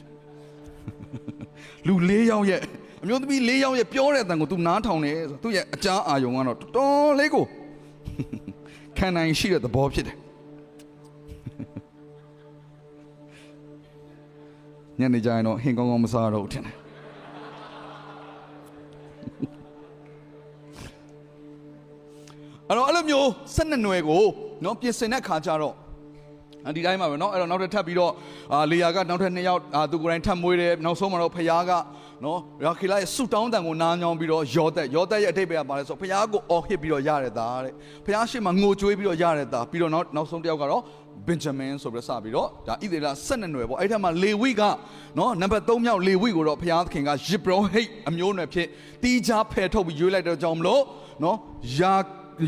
B: လူ၄ယောက်ရဲ့အမျိုးသမီး၄ယောက်ရဲ့ပြောတဲ့အတန်ကို तू နားထောင်နေဆိုသူ့ရဲ့အကြမ်းအာယုံကတော့တော်တော်လေးကိုခံနိုင်ရှိတဲ့သဘောဖြစ်တယ်ညနေကျရင်တော့ဟင်ကောင်းကောင်းမစားတော့ဘူးထင်တယ်အဲ့တော့အဲ့လိုမျိုး၁၂နွယ်ကိုနော်ပြင်ဆင်တဲ့ခါကျတော့ ဒီတိုင်းမှာပဲเนาะအဲ့တော့နောက်ထပ်ထပ်ပြီးတော့အာလေယာကနောက်ထပ်နှစ်ယောက်အာသူကိုယ်တိုင်ထပ်မွေးတယ်နောက်ဆုံးမှာတော့ဖယားကနော်ရာခိလာရဲ့ဆူတောင်းတန်ကိုနားညောင်းပြီးတော့ယောသက်ယောသက်ရဲ့အထိပ္ပယ်ကပါလဲဆိုဖယားကိုအော်ဟစ်ပြီးတော့ရတဲ့သားတဲ့ဖယားရှိမှငိုကြွေးပြီးတော့ရတဲ့သားပြီးတော့နောက်နောက်ဆုံးတစ်ယောက်ကတော့ဘင်ဂျမင်ဆိုပြီးစပြီးတော့ဒါဣသေလ12နွယ်ပေါ့အဲ့ထက်မှာလေဝိကနော်နံပါတ်3မြောက်လေဝိကိုတော့ဖယားသခင်ကယစ်ဘရောဟိတ်အမျိုးနွယ်ဖြစ်တီးခြားဖယ်ထုတ်ပြီးရွေးလိုက်တဲ့ကြောင့်မလို့နော်ယာ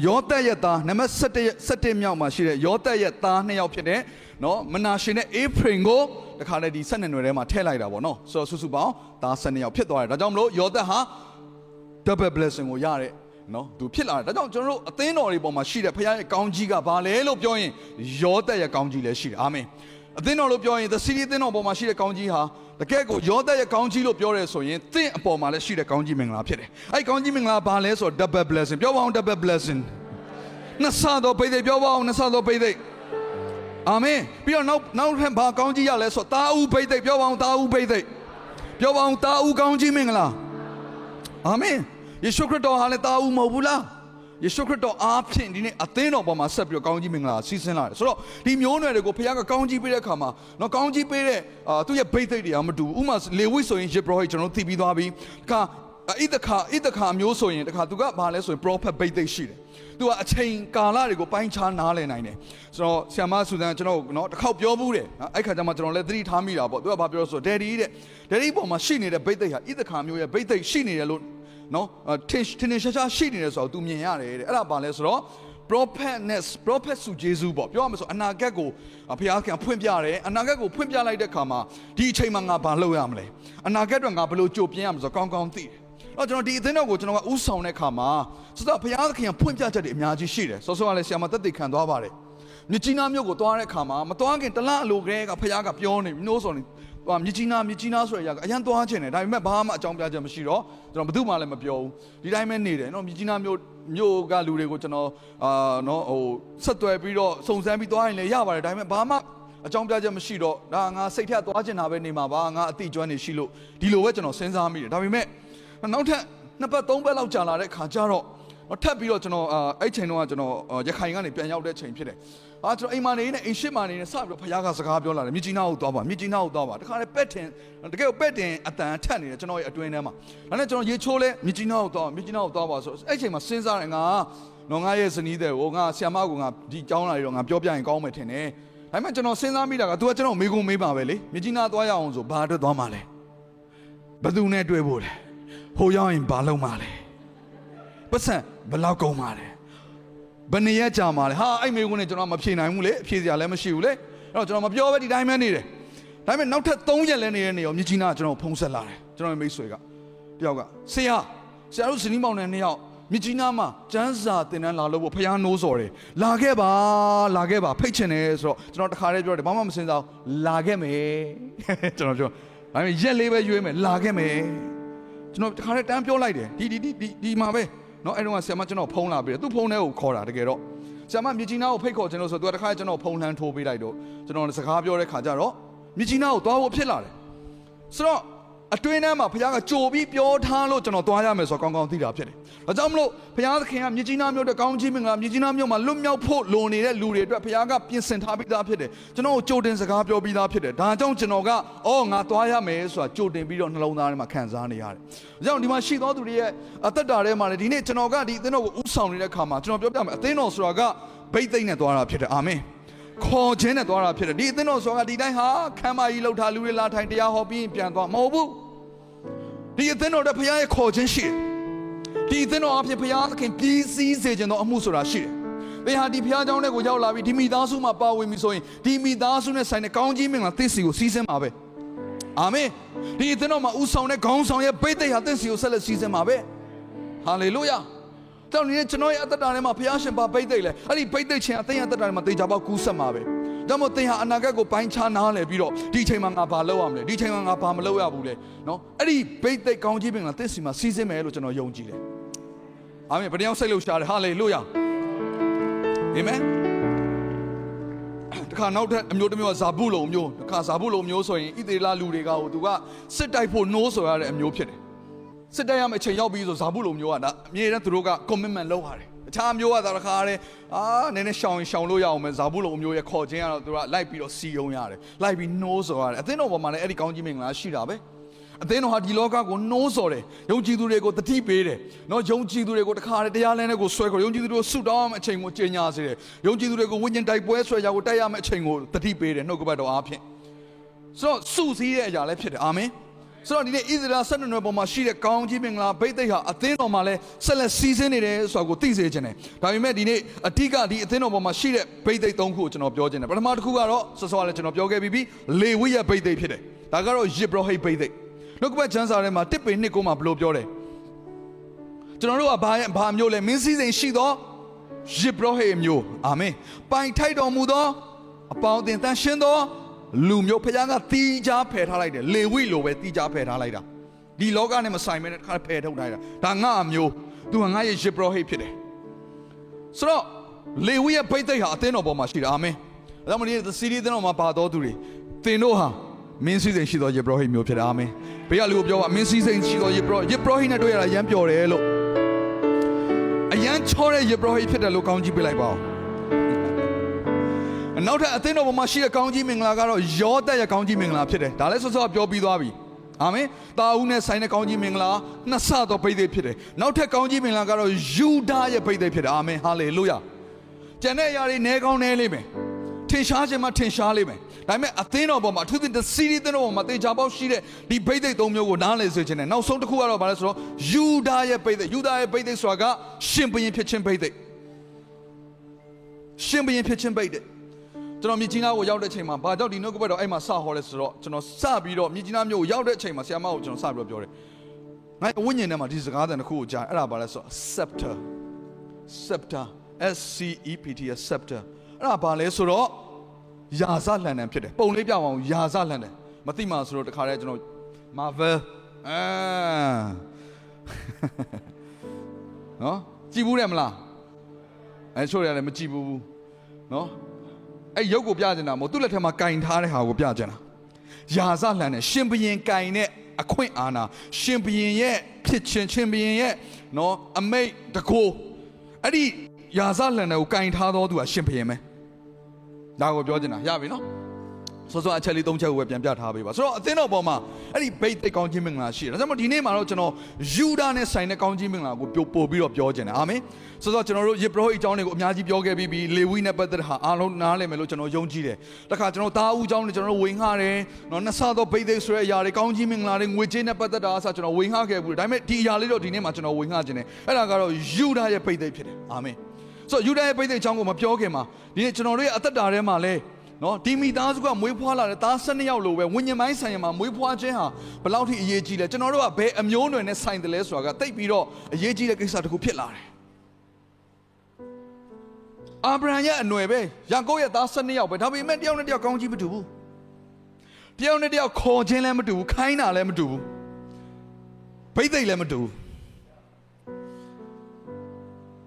B: ယောသက်ရဲ့သားနံပါတ်7 7မြောက်မှာရှိတဲ့ယောသက်ရဲ့သားနှစ်ယောက်ဖြစ်တဲ့နော်မနာရှင်နဲ့အေဖရင်ကိုတခါလေဒီ7နွယ်ထဲမှာထည့်လိုက်တာပေါ့နော်ဆိုတော့စုစုပေါင်းသား7ယောက်ဖြစ်သွားတယ်ဒါကြောင့်မလို့ယောသက်ဟာ double blessing ကိုရတဲ့နော်သူဖြစ်လာတယ်ဒါကြောင့်ကျွန်တော်တို့အသင်းတော်တွေပေါ်မှာရှိတဲ့ဖခင်ရဲ့ကောင်းကြီးကဘာလဲလို့ပြောရင်ယောသက်ရဲ့ကောင်းကြီးလည်းရှိတယ်အာမင် အသင်းတော်လို့ပြောရင် the city အသင်းတော်ပေါ်မှာရှိတဲ့ကောင်းကြီးဟာတကယ်ကိုယောသက်ရဲ့ကောင်းကြီးလို့ပြောရဲဆိုရင်သင်အပေါ်မှာလည်းရှိတဲ့ကောင်းကြီးမင်္ဂလာဖြစ်တယ်အဲ့ကောင်းကြီးမင်္ဂလာဘာလဲဆိုတော့ double blessing ပြောပါအောင် double blessing နှစ်ဆတော့ပိတ်သိပြောပါအောင်နှစ်ဆတော့ပိတ်သိအာမင်ပြီးတော့နောက်နောက်ထပ်ဘာကောင်းကြီးရလဲဆိုတော့တာဦးပိတ်သိပြောပါအောင်တာဦးပိတ်သိပြောပါအောင်တာဦးကောင်းကြီးမင်္ဂလာအာမင်ယေရှုခရစ်တော်ဟာလည်းတာဦးမဟုတ်ဘူးလား ယေရှုခရစ်တော်အားဖြင့်ဒီနေ့အသင်းတော်ပေါ်မှာဆက်ပြီးတော့ကောင်းကြီးမင်္ဂလာစီးဆင်းလာတယ်ဆိုတော့ဒီမျိုးနွယ်တွေကိုဖခင်ကကောင်းကြီးပေးတဲ့အခါမှာနော်ကောင်းကြီးပေးတဲ့အာသူ့ရဲ့ဘိတ်သိက်တွေကမတူဘူးဥမာလေဝိဆိုရင်ယေဘရဟိကျွန်တော်သိပြီးသွားပြီခါဣဒခာဣဒခာမျိုးဆိုရင်တခါသူကဘာလဲဆိုရင် prophet ဘိတ်သိက်ရှိတယ်သူကအချိန်ကာလတွေကိုပိုင်းခြားနားလည်နိုင်တယ်ဆိုတော့ဆ iam ဆူဇန်ကျွန်တော်နော်တစ်ခေါက်ပြောဘူးတယ်အဲ့ခါကျမှကျွန်တော်လည်းသတိထားမိတာပေါ့သူကဘာပြောဆိုဒယ်ဒီတဲ့ဒယ်ဒီပေါ်မှာရှိနေတဲ့ဘိတ်သိက်ဟာဣဒခာမျိုးရဲ့ဘိတ်သိက်ရှိနေတယ်လို့ နော်ထင်ထင်ရှားရှားရှိနေတယ်ဆိုတော့ तू မြင်ရတယ်တဲ့အဲ့ဒါဘာလဲဆိုတော့ prophetness prophet စုဂျေဇုပေါ့ပြောရမယ်ဆိုအနာဂတ်ကိုဘုရားခင်ဖွင့်ပြတယ်အနာဂတ်ကိုဖွင့်ပြလိုက်တဲ့ခါမှာဒီအချိန်မှာငါဘာလုပ်ရမလဲအနာဂတ်တော့ငါဘယ်လိုကြိုပြင်ရမလဲဆိုတော့ကောင်းကောင်းသိတယ်တော့ကျွန်တော်ဒီအသင်းတော်ကိုကျွန်တော်ကဥဆောင်တဲ့ခါမှာဆိုတော့ဘုရားသခင်ဖွင့်ပြချက်တွေအများကြီးရှိတယ်စောစောကလည်းဆရာမသက်သေခံသွားပါတယ်မြကြီးနားမြို့ကိုသွားတဲ့ခါမှာမသွားခင်တလအလိုကလေးကဘုရားကပြောနေပြီနိုးဆိုနေ သွားမြကြီးနားမြကြီးနားဆိုတဲ့အရာကအရန်သွားချင်တယ်ဒါပေမဲ့ဘာမှအကြောင်းပြချက်မရှိတော့ကျွန်တော်ဘယ်သူမှလည်းမပြောဘူးဒီတိုင်းပဲနေတယ်နော်မြကြီးနားမြို့မြို့ကလူတွေကိုကျွန်တော်အာနော်ဟိုဆက်သွယ်ပြီးတော့စုံစမ်းပြီးသွားရင်လည်းရပါတယ်ဒါပေမဲ့ဘာမှအကြောင်းပြချက်မရှိတော့ဒါငါစိတ်ထက်သွားချင်တာပဲနေမှာပါငါအတိကျွမ်းနေရှိလို့ဒီလိုပဲကျွန်တော်စဉ်းစားမိတယ်ဒါပေမဲ့နောက်ထပ်နှစ်ပတ်သုံးပတ်လောက်ကြာလာတဲ့ခါကျတော့ထပ်ပြီးတော့ကျွန်တော်အဲ့ချိန်တုန်းကကျွန်တော်ရခိုင်ကနေပြန်ရောက်တဲ့ချိန်ဖြစ်တယ်။ အာကျွန်တော်အိမ်မှာနေနေအိမ်ရှိမှနေနေစပြီးတော့ဖခင်ကစကားပြောလာတယ်မြကြီးနားကိုသွားပါမြကြီးနားကိုသွားပါတခါလေပက်တင်တကယ်ပက်တင်အတန်ထက်နေတယ်ကျွန်တော်ရဲ့အတွင်းထဲမှာဒါနဲ့ကျွန်တော်ရေချိုးလဲမြကြီးနားကိုသွားမြကြီးနားကိုသွားပါဆိုအဲ့ချိန်မှာစဉ်းစားတယ်ငါတော့ငါရဲ့ဇနီးတဲ့ကိုငါဆီယမကိုငါဒီကြောင်းလာပြီးတော့ငါပြောပြရင်ကောင်းမယ်ထင်တယ်။ဒါပေမဲ့ကျွန်တော်စဉ်းစားမိတာက तू ကကျွန်တော်မေးကုန်မေးပါပဲလေမြကြီးနားသွားရအောင်ဆိုဘာအတွက်သွားမှာလဲ။ဘယ်သူနဲ့တွေ့ဖို့လဲ။ဟိုရောက်ရင်ဘာလုပ်မှာလဲ။ပတ်စံဘယ်လောက်ကုန်မှာလဲ ဘယ်နှစ်ရက်ကြာမှာလဲဟာအဲ့မေကွန်းနဲ့ကျွန်တော်မဖြေနိုင်ဘူးလေအဖြေစရာလည်းမရှိဘူးလေအဲ့တော့ကျွန်တော်မပြောဘဲဒီတိုင်းပဲနေတယ်ဒါပေမဲ့နောက်ထပ်3ရက်လဲနေတဲ့နေရောမြကြီးနာကကျွန်တော်ဖုံးဆက်လာတယ်ကျွန်တော်မိတ်ဆွေကတယောက်ကဆရာဆရာတို့ဇနီးမောင်နဲ့နှစ်ယောက်မြကြီးနာမှာကျန်းစာတင်တန်းလာလို့ဖះနိုးစော်တယ်လာခဲ့ပါလာခဲ့ပါဖိတ်ချင်တယ်ဆိုတော့ကျွန်တော်တခါတည်းပြောတယ်ဘာမှမစင်စားလာခဲ့မယ်ကျွန်တော်ပြောဒါပေမဲ့ရက်လေးပဲရွေးမယ်လာခဲ့မယ်ကျွန်တော်တခါတည်းတန်းပြောလိုက်တယ်ဒီဒီဒီဒီမှာပဲ နော်အဲ့တော့ဆရာမကျွန်တော်ဖုန်းလာပြီးတယ်သူ့ဖုန်းထဲကိုခေါ်တာတကယ်တော့ဆရာမမြကြီးနားကိုဖိတ်ခေါ်ခြင်းလို့ဆိုသူကတခါကျွန်တော်ဖုန်းလှမ်းထိုးပေးလိုက်တော့ကျွန်တော်စကားပြောတဲ့ခါကျတော့မြကြီးနားကိုသွားဖို့ဖြစ်လာတယ်ဆိုတော့ အတွင်းထဲမှာဘုရားကကြိုပြီးပြောထားလို့ကျွန်တော်သွားရမယ်ဆိုတော့ကောင်းကောင်းသိတာဖြစ်တယ်။ဒါကြောင့်မလို့ဘုရားသခင်ကမြစ်ကြီးနားမြို့တဲ့ကောင်းကြီးမင်္ဂလာမြစ်ကြီးနားမြို့မှာလွတ်မြောက်ဖို့လိုနေတဲ့လူတွေအတွက်ဘုရားကပြင်ဆင်ထားပြီးသားဖြစ်တယ်။ကျွန်တော်ကိုကြိုတင်စကားပြောပြီးသားဖြစ်တယ်။ဒါကြောင့်ကျွန်တော်ကအော်ငါသွားရမယ်ဆိုတာကြိုတင်ပြီးတော့နှလုံးသားထဲမှာခံစားနေရတယ်။ဒါကြောင့်ဒီမှာရှိသောသူတွေရဲ့အသက်တာထဲမှာလည်းဒီနေ့ကျွန်တော်ကဒီအသင်းတော်ကိုဥဆောင်နေတဲ့အခါမှာကျွန်တော်ပြောပြမယ်အသင်းတော်ဆိုတာကဘိတ်သိမ့်နဲ့သွားတာဖြစ်တယ်။အာမင်။ခေါ်ခြင်းနဲ့သွားတာဖြစ်တယ်ဒီအသင်းတော်ဆိုတာကဒီတိုင်းဟာခမ်းမကြီးလှုပ်ထားလူတွေလာထိုင်တရားဟောပြီးပြန်သွားမဟုတ်ဘူး ဒီအသင်းတော်တဲ့ဘုရားရဲ့ခေါ်ခြင်းရှိတယ်ဒီအသင်းတော်အဖြစ်ဘုရားသခင်ပြည်စည်းစေခြင်းသောအမှုဆိုတာရှိတယ်သင်ဟာဒီဘုရားကျောင်းထဲကိုရောက်လာပြီးဒီမိသားစုမှာပါဝင်ပြီဆိုရင်ဒီမိသားစုနဲ့ဆိုင်တဲ့ကောင်းကြီးမင်္ဂလာသစ်စီကိုစီးစင်းပါပဲအာမင်ဒီအသင်းတော်မှာဥဆောင်တဲ့ခေါင်းဆောင်ရဲ့ဘိတ်သိက်ဟာသစ်စီကိုဆက်လက်စီးစင်းပါပဲဟာလေလုယာတောင်းနေတဲ့ကျွန်တော်ရဲ့အသက်တာထဲမှာဘုရားရှင်ပါဘိတ်သိက်လဲအဲ့ဒီဘိတ်သိက်ခြင်းအသင်းရဲ့အသက်တာထဲမှာတေချာပေါက်ကူးဆက်မှာပဲ ဒါမို့သင်ဟာအနာဂတ်ကိုပိုင်းခြားနားလည်ပြီးတော့ဒီအချိန်မှာငါဘာလုပ်ရမလဲဒီအချိန်မှာငါဘာမလုပ်ရဘူးလဲနော်အဲ့ဒီဘိတ်သိက်ကောင်းကြီးပင်ကသစ်စီမှာစီးစင်းမယ်လို့ကျွန်တော်ယုံကြည်တယ်အာမင်ဘယ်တရားစိတ်လို့ရှားတယ်ဟာလေလုယာအာမင်တခါနောက်ထပ်အမျိုးတစ်မျိုးကဇာဘူးလုံမျိုးတခါဇာဘူးလုံမျိုးဆိုရင်ဣသေလလူတွေကဟိုသူကစစ်တိုက်ဖို့နှိုးဆိုရတဲ့အမျိုးဖြစ်တယ်စစ်တိုက်ရမယ့်အချိန်ရောက်ပြီဆိုဇာဘူးလုံမျိုးကဒါအမြဲတမ်းသူတို့က commitment လုပ်ရတယ် အခြားမျိုးကသာတခါတည်းအာနည်းနည်းရှောင်ရှောင်လို့ရအောင်မယ်ဇာဘူးလုံမျိုးရဲ့ခေါ်ခြင်းကတော့သူကလိုက်ပြီးတော့စီယုံရတယ်လိုက်ပြီးနှိုးဆိုရတယ်အသင်းတော်ပေါ်မှာလည်းအဲ့ဒီကောင်းကြီးမင်္ဂလာရှိတာပဲအသင်းတော်ဟာဒီလောကကိုနှိုးဆော်တယ်ယုံကြည်သူတွေကိုတတိပေးတယ်နော်ယုံကြည်သူတွေကိုတခါတည်းတရားလမ်းတွေကိုဆွဲခေါ်ယုံကြည်သူတွေကိုဆုတောင်းမယ့်အချိန်ကိုကြေညာစေတယ်ယုံကြည်သူတွေကိုဝိညာဉ်တိုက်ပွဲဆွဲကြကိုတိုက်ရမယ့်အချိန်ကိုတတိပေးတယ်နှုတ်ကပတ်တော်အားဖြင့်ဆိုတော့စုစည်းတဲ့အရာလည်းဖြစ်တယ်အာမင် ဆိုတော့ဒီနေ့ဣသရေလဆက်နွယ်ပေါ်မှာရှိတဲ့ကောင်းကြီးမင်္ဂလာဘိသိက်ဟာအသင်းတော်မှာလည်းဆက်လက်စီးဆင်းနေတယ်ဆိုတာကိုသိစေချင်တယ်ဒါပေမဲ့ဒီနေ့အတိကဒီအသင်းတော်ပေါ်မှာရှိတဲ့ဘိသိက်၃ခုကိုကျွန်တော်ပြောချင်တယ်ပထမတစ်ခုကတော့စောစောကလည်းကျွန်တော်ပြောခဲ့ပြီးပြီလေဝိရဲ့ဘိသိက်ဖြစ်တယ်ဒါကတော့ယစ်ဘရဟိတ်ဘိသိက်နှုတ်ကပတ်ချမ်းစာထဲမှာတစ်ပေနှစ်ကိုမှဘယ်လိုပြောတယ်ကျွန်တော်တို့ကဘာဘာမျိုးလဲမင်းစည်းစိမ်ရှိသောယစ်ဘရဟိတ်မျိုးအာမင်ပိုင်ထိုက်တော်မူသောအပေါင်းအသင်းတန်ရှင်းသော လူမျိုးဖခင်ကတီးကြားဖယ်ထားလိုက်တယ်လေဝိလိုပဲတီးကြားဖယ်ထားလိုက်တာဒီလောကနဲ့မဆိုင်မဲနဲ့တစ်ခါဖယ်ထုတ်လိုက်တာဒါငါအမျိုးသူကငါရဲ့ယစ်ဘရဟိတ်ဖြစ်တယ်ဆိုတော့လေဝိရဲ့ဘိတ်သိက်ဟာအသင်းတော်ပေါ်မှာရှိတယ်အာမင်ဒါမှမဟုတ်ဒီစီရီသင်းတော်မှာပါတော်သူတွေသင်တို့ဟာမင်းစည်းစိမ်ရှိသောယေဘရဟိမျိုးဖြစ်တယ်အာမင်ဘေးကလူကိုပြောပါမင်းစည်းစိမ်ရှိသောယေဘရယေဘရဟိနဲ့တွေ့ရတာရမ်းပျော်တယ်လို့အရန်ချောတဲ့ယေဘရဟိဖြစ်တယ်လို့ကောင်းကြည့်ပေးလိုက်ပါဦး နောက်ထပ်အသင်းတော်ပေါ်မှာရှိတဲ့ကောင်းကြီးမင်္ဂလာကတော့ယောသက်ရဲ့ကောင်းကြီးမင်္ဂလာဖြစ်တယ်ဒါလည်းဆောစောပြောပြီးသွားပြီအာမင်တာဦးနဲ့ဆိုင်တဲ့ကောင်းကြီးမင်္ဂလာနှစ်ဆသောဘိသိက်ဖြစ်တယ်နောက်ထပ်ကောင်းကြီးမင်္ဂလာကတော့ယူဒာရဲ့ဘိသိက်ဖြစ်တယ်အာမင်ဟာလေလုယာကျန်တဲ့အရာတွေနဲကောင်းနဲလိမ့်မယ်ထင်ရှားခြင်းမှထင်ရှားလိမ့်မယ်ဒါပေမဲ့အသင်းတော်ပေါ်မှာအထူးသဖြင့်စီးရီးသင်းတော်ပေါ်မှာတေချာပေါက်ရှိတဲ့ဒီဘိသိက်သုံးမျိုးကိုနားလည်စေခြင်းနဲ့နောက်ဆုံးတစ်ခုကတော့ဘာလဲဆိုတော့ယူဒာရဲ့ဘိသိက်ယူဒာရဲ့ဘိသိက်ဆိုတာကရှင်ဘုရင်ဖြစ်ခြင်းဘိသိက်ရှင်ဘုရင်ဖြစ်ခြင်းဘိသိက် ကျွန်တော်မြကြီးနားကိုရောက်တဲ့အချိန်မှာဘာကြောင့်ဒီနှုတ်ကပတ်တော်အဲ့မှာစဟောလဲဆိုတော့ကျွန်တော်စပြီးတော့မြကြီးနားမြို့ကိုရောက်တဲ့အချိန်မှာဆရာမကိုကျွန်တော်စပြီးတော့ပြောတယ်ငါဝိညာဉ်ထဲမှာဒီစကားသံတစ်ခုကိုကြားအဲ့ဒါဘာလဲဆိုတော့ scepter scepter S C E P T scepter အဲ့ဒါဘာလဲဆိုတော့ယာဇလန်တန်ဖြစ်တယ်ပုံလေးပြအောင်ယာဇလန်တန်မသိမှဆိုတော့တခါတည်းကျွန်တော် Marvel အာနော်ကြည့်ဘူးတယ်မလားအဲချို့ရတယ်မကြည့်ဘူးနော် အဲ့ရုပ်ကိုပြချင်တာမဟုတ်သူ့လက်ထက်မှာကင်ထားတဲ့ဟာကိုပြချင်တာယာဇလန်နဲ့ရှင်ဘရင်ကင်တဲ့အခွင့်အာဏာရှင်ဘရင်ရဲ့ဖြစ်ချင်းရှင်ဘရင်ရဲ့နော်အမိတ်တကိုအဲ့ဒီယာဇလန်တွေကိုကင်ထားတော်သူကရှင်ဘရင်ပဲဒါကိုပြောချင်တာရပြီနော် စောစောအချက်လေးသုံးချက်ကိုပဲပြန်ပြထားပေးပါဆိုတော့အသင်းတော်ပေါ်မှာအဲ့ဒီဘိတ်သိက်ကောင်းခြင်းမင်္ဂလာရှိတယ်ဒါကြောင့်ဒီနေ့မှာတော့ကျွန်တော်ယူဒာနဲ့ဆိုင်တဲ့ကောင်းခြင်းမင်္ဂလာကိုပို့ပြီးတော့ပြောချင်တယ်အာမင်ဆိုတော့ကျွန်တော်တို့ယေဘရဟိအကြောင်းတွေကိုအများကြီးပြောခဲ့ပြီးပြီလေဝိနဲ့ပတ်သက်တဲ့ဟာအားလုံးနားလည်မယ်လို့ကျွန်တော်ယုံကြည်တယ်တခါကျွန်တော်တာဦးအကြောင်းတွေကျွန်တော်တို့ဝင်ငှတယ်နော်နှစ်ဆသောဘိတ်သိက်ဆိုတဲ့အရာတွေကောင်းခြင်းမင်္ဂလာတွေငွေကြေးနဲ့ပတ်သက်တာအစားကျွန်တော်ဝင်ငှခဲ့ဘူးဒါပေမဲ့ဒီအရာလေးတော့ဒီနေ့မှာကျွန်တော်ဝင်ငှခြင်းတယ်အဲ့ဒါကတော့ယူဒာရဲ့ဘိတ်သိက်ဖြစ်တယ်အာမင်ဆိုတော့ယူဒာရဲ့ပိဿိတ်အကြောင်းကိုမပြောခင်မှာဒီနေ့ကျွန်တော်တို့ရဲ့အသက်တာထဲမှာလဲ နော်ဒီမိသားစုကမွေးဖွားလာတဲ့သား12ယောက်လိုပဲဝိညာဉ်ပိုင်းဆိုင်ရာမှာမွေးဖွားခြင်းဟာဘယ်လောက်ထိအရေးကြီးလဲကျွန်တော်တို့ကဘယ်အမျိုးအနွယ်နဲ့ဆိုင်တယ်လဲဆိုတာကတိတ်ပြီးတော့အရေးကြီးတဲ့ကိစ္စတစ်ခုဖြစ်လာတယ်အာဗြဟံရဲ့အနွယ်ပဲယာကုပ်ရဲ့သား12ယောက်ပဲဒါပေမဲ့တယောက်နဲ့တယောက်ကောင်းကြီးမတူဘူးတယောက်နဲ့တယောက်ခေါ်ခြင်းလည်းမတူဘူးခိုင်းတာလည်းမတူဘူးဘိသိက်လည်းမတူဘူး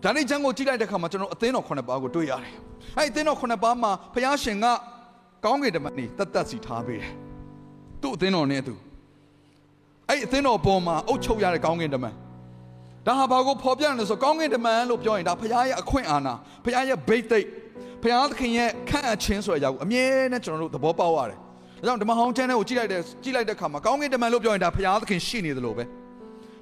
B: ဒါနဲ့ချမ်းကိုကြည့်လိုက်တဲ့အခါမှာကျွန်တော်အသင်းတော်ခုနှစ်ပါးကိုတွေ့ရတယ်အဲ့ဒီအသင်းတော်ခုနှစ်ပါးမှာဘုရားရှင်ကကောင်းကင်တမန်နေတတ်တတ်စီထားပေးတယ်သူ့အသင်းတော်နဲ့သူအဲ့ဒီအသင်းတော်ပေါ်မှာအုပ်ချုပ်ရတဲ့ကောင်းကင်တမန်ဒါဟာဘာကိုဖော်ပြနေလဲဆိုကောင်းကင်တမန်လို့ပြောရင်ဒါဘုရားရဲ့အခွင့်အာဏာဘုရားရဲ့ဘိသိက်ဘုရားသခင်ရဲ့ခန့်အပ်ခြင်းဆိုတဲ့အရာကိုအမြဲတမ်းကျွန်တော်တို့သဘောပေါက်ရတယ်ဒါကြောင့်ဓမ္မဟောင်းကျမ်းထဲကိုကြည့်လိုက်တဲ့ကြည့်လိုက်တဲ့အခါမှာကောင်းကင်တမန်လို့ပြောရင်ဒါဘုရားသခင်ရှိနေတယ်လို့ပဲ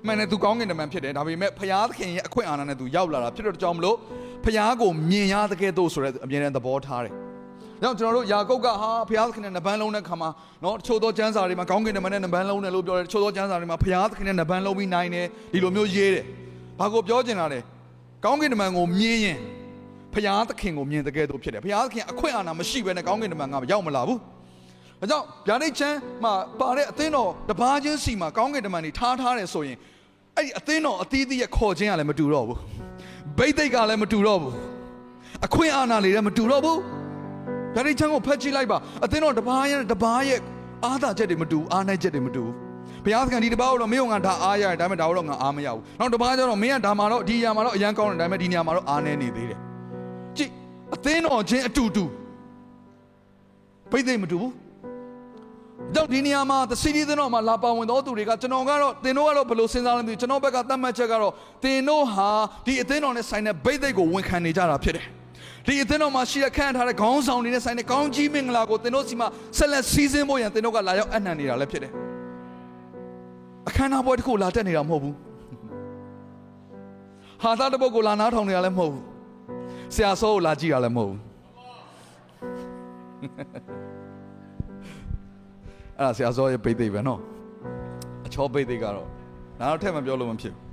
B: မှန်တယ်သူကောင်းကင်တမန်ဖြစ်တယ်ဒါပေမဲ့ဘုရားသခင်ရဲ့အခွင့်အာဏာနဲ့သူရောက်လာတာဖြစ်တဲ့ကြောင့်မလို့ဘုရားကိုမြင်ရတဲ့ကဲ့သို့ဆိုတဲ့အမြဲတမ်းသဘောထားတယ်။ဒါကြောင့်ကျွန်တော်တို့ယာကုပ်ကဟာဘုရားသခင်နဲ့နဗန်းလုံးတဲ့ခါမှာနော်တချို့သောကျမ်းစာတွေမှာကောင်းကင်တမန်နဲ့နဗန်းလုံးတယ်လို့ပြောတယ်တချို့သောကျမ်းစာတွေမှာဘုရားသခင်နဲ့နဗန်းလုံးပြီးနိုင်တယ်ဒီလိုမျိုးရေးတယ်။ဘာကိုပြောချင်တာလဲ။ကောင်းကင်တမန်ကိုမြင်ရင်ဘုရားသခင်ကိုမြင်တဲ့ကဲ့သို့ဖြစ်တယ်။ဘုရားသခင်အခွင့်အာဏာမရှိဘဲနဲ့ကောင်းကင်တမန်ကရောက်မလာဘူး။ဒါကြောင့်ဗျာဒိတ်ချမ်းမှာပါတဲ့အသင်းတော်တပါးချင်းစီမှာကောင်းကင်တမန်တွေထားထားတယ်ဆိုရင် အဲ့ဒီအသင်းတော်အသီးသီးရဲ့ခေါ်ခြင်းကလည်းမတူတော့ဘူးဘိတ်သိက်ကလည်းမတူတော့ဘူးအခွင့်အာဏာတွေလည်းမတူတော့ဘူးဒါတွေချမ်းကိုဖတ်ကြည့်လိုက်ပါအသင်းတော်တပါးရဲ့တပါးရဲ့အားသာချက်တွေမတူဘူးအားနိုင်ချက်တွေမတူဘူးဘုရားသခင်ဒီတပါးကိုတော့မင်းကငါဒါအားရတယ်ဒါပေမဲ့ဒါကိုတော့ငါအားမရဘူးနောက်တပါးကျတော့မင်းကဒါမှတော့ဒီနေရာမှာတော့အရန်ကောင်းတယ်ဒါပေမဲ့ဒီနေရာမှာတော့အားနည်းနေသေးတယ်ကြည့်အသင်းတော်ချင်းအတူတူဘိတ်သိက်မတူဘူး တော့ဒီနေရာမှာသစီရီသင်းတော်မှာလာပါဝင်တော်သူတွေကကျွန်တော်ကတော့သင်တို့ကတော့ဘယ်လိုစဉ်းစားလဲမသိဘူးကျွန်တော်ဘက်ကသတ်မှတ်ချက်ကတော့သင်တို့ဟာဒီအသင်းတော်နဲ့ဆိုင်တဲ့ဘိသိက်ကိုဝန်ခံနေကြတာဖြစ်တယ်ဒီအသင်းတော်မှာရှိတဲ့ခန့်ထားတဲ့ခေါင်းဆောင်တွေနဲ့ဆိုင်တဲ့ကောင်းကြီးမင်္ဂလာကိုသင်တို့စီမှာဆက်လက်စီးဆင်းဖို့ရန်သင်တို့ကလာရောက်အနှံနေတာလည်းဖြစ်တယ်အခမ်းအနားပွဲတစ်ခုလာတက်နေတာမဟုတ်ဘူးဟာသားတစ်ပုဒ်ကိုလာနားထောင်နေတာလည်းမဟုတ်ဘူးဆရာစောကိုလာကြည့်တာလည်းမဟုတ်ဘူး အဲ့ဒါဆရာစောရဲ့ပိတ်သိပ်ပဲနော်အချောပိတ်သိပ်ကတော့နားတော့ထက်မပြောလို့မဖြစ်ဘူး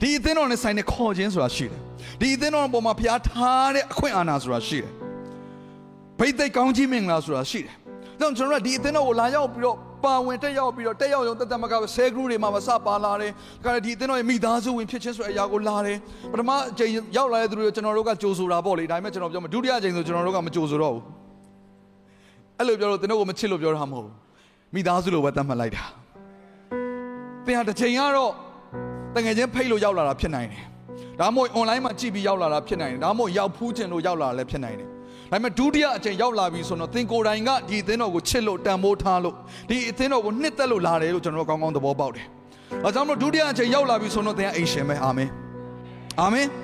B: ဒီအသင်းတော်နဲ့ဆိုင်တဲ့ခေါ်ခြင်းဆိုတာရှိတယ်ဒီအသင်းတော်ပေါ်မှာဘုရားထားတဲ့အခွင့်အာဏာဆိုတာရှိတယ်ဘိတ်သိက်ကောင်းကြီးမင်္ဂလာဆိုတာရှိတယ်ဒါကြောင့်ကျွန်တော်တို့ဒီအသင်းတော်ကိုလာရောက်ပြီးတော့ပါဝင်တက်ရောက်ပြီးတော့တက်ရောက်ရုံတက်တက်မကပဲဆဲဂရုတွေမှာမစပါလာတယ်ဒါကြတဲ့ဒီအသင်းတော်ရဲ့မိသားစုဝင်ဖြစ်ခြင်းဆိုတဲ့အရာကိုလာတယ်ပထမအချိန်ရောက်လာတဲ့သူတွေကျွန်တော်တို့ကကြိုဆိုတာပေါ့လေဒါပေမဲ့ကျွန်တော်ပြောမှာဒုတိယအချိန်ဆိုကျွန်တော်တို့ကမကြိုဆိုတော့ဘူး အဲ့လိုပြောလို့သင်တို့ကိုမချစ်လို့ပြောတာမဟုတ်ဘူးမိသားစုလိုပဲသတ်မှတ်လိုက်တာသင်ဟာတစ်ချိန်ကတော့တငယ်ချင်းဖိတ်လို့ရောက်လာတာဖြစ်နိုင်တယ်ဒါမှမဟုတ် online မှာကြည့်ပြီးရောက်လာတာဖြစ်နိုင်တယ်ဒါမှမဟုတ်ရောက်ဖူးခြင်းလို့ရောက်လာတာလည်းဖြစ်နိုင်တယ်ဒါပေမဲ့ဒုတိယအချိန်ရောက်လာပြီဆိုတော့သင်ကိုယ်တိုင်ကဒီအသင်းတော်ကိုချစ်လို့တန်ဖိုးထားလို့ဒီအသင်းတော်ကိုနှစ်သက်လို့လာတယ်လို့ကျွန်တော်တို့ကောင်းကောင်းသဘောပေါက်တယ်။အဲကြောင့်မလို့ဒုတိယအချိန်ရောက်လာပြီဆိုတော့သင်ကအိမ်ရှင်ပဲအာမင်။အာမင်။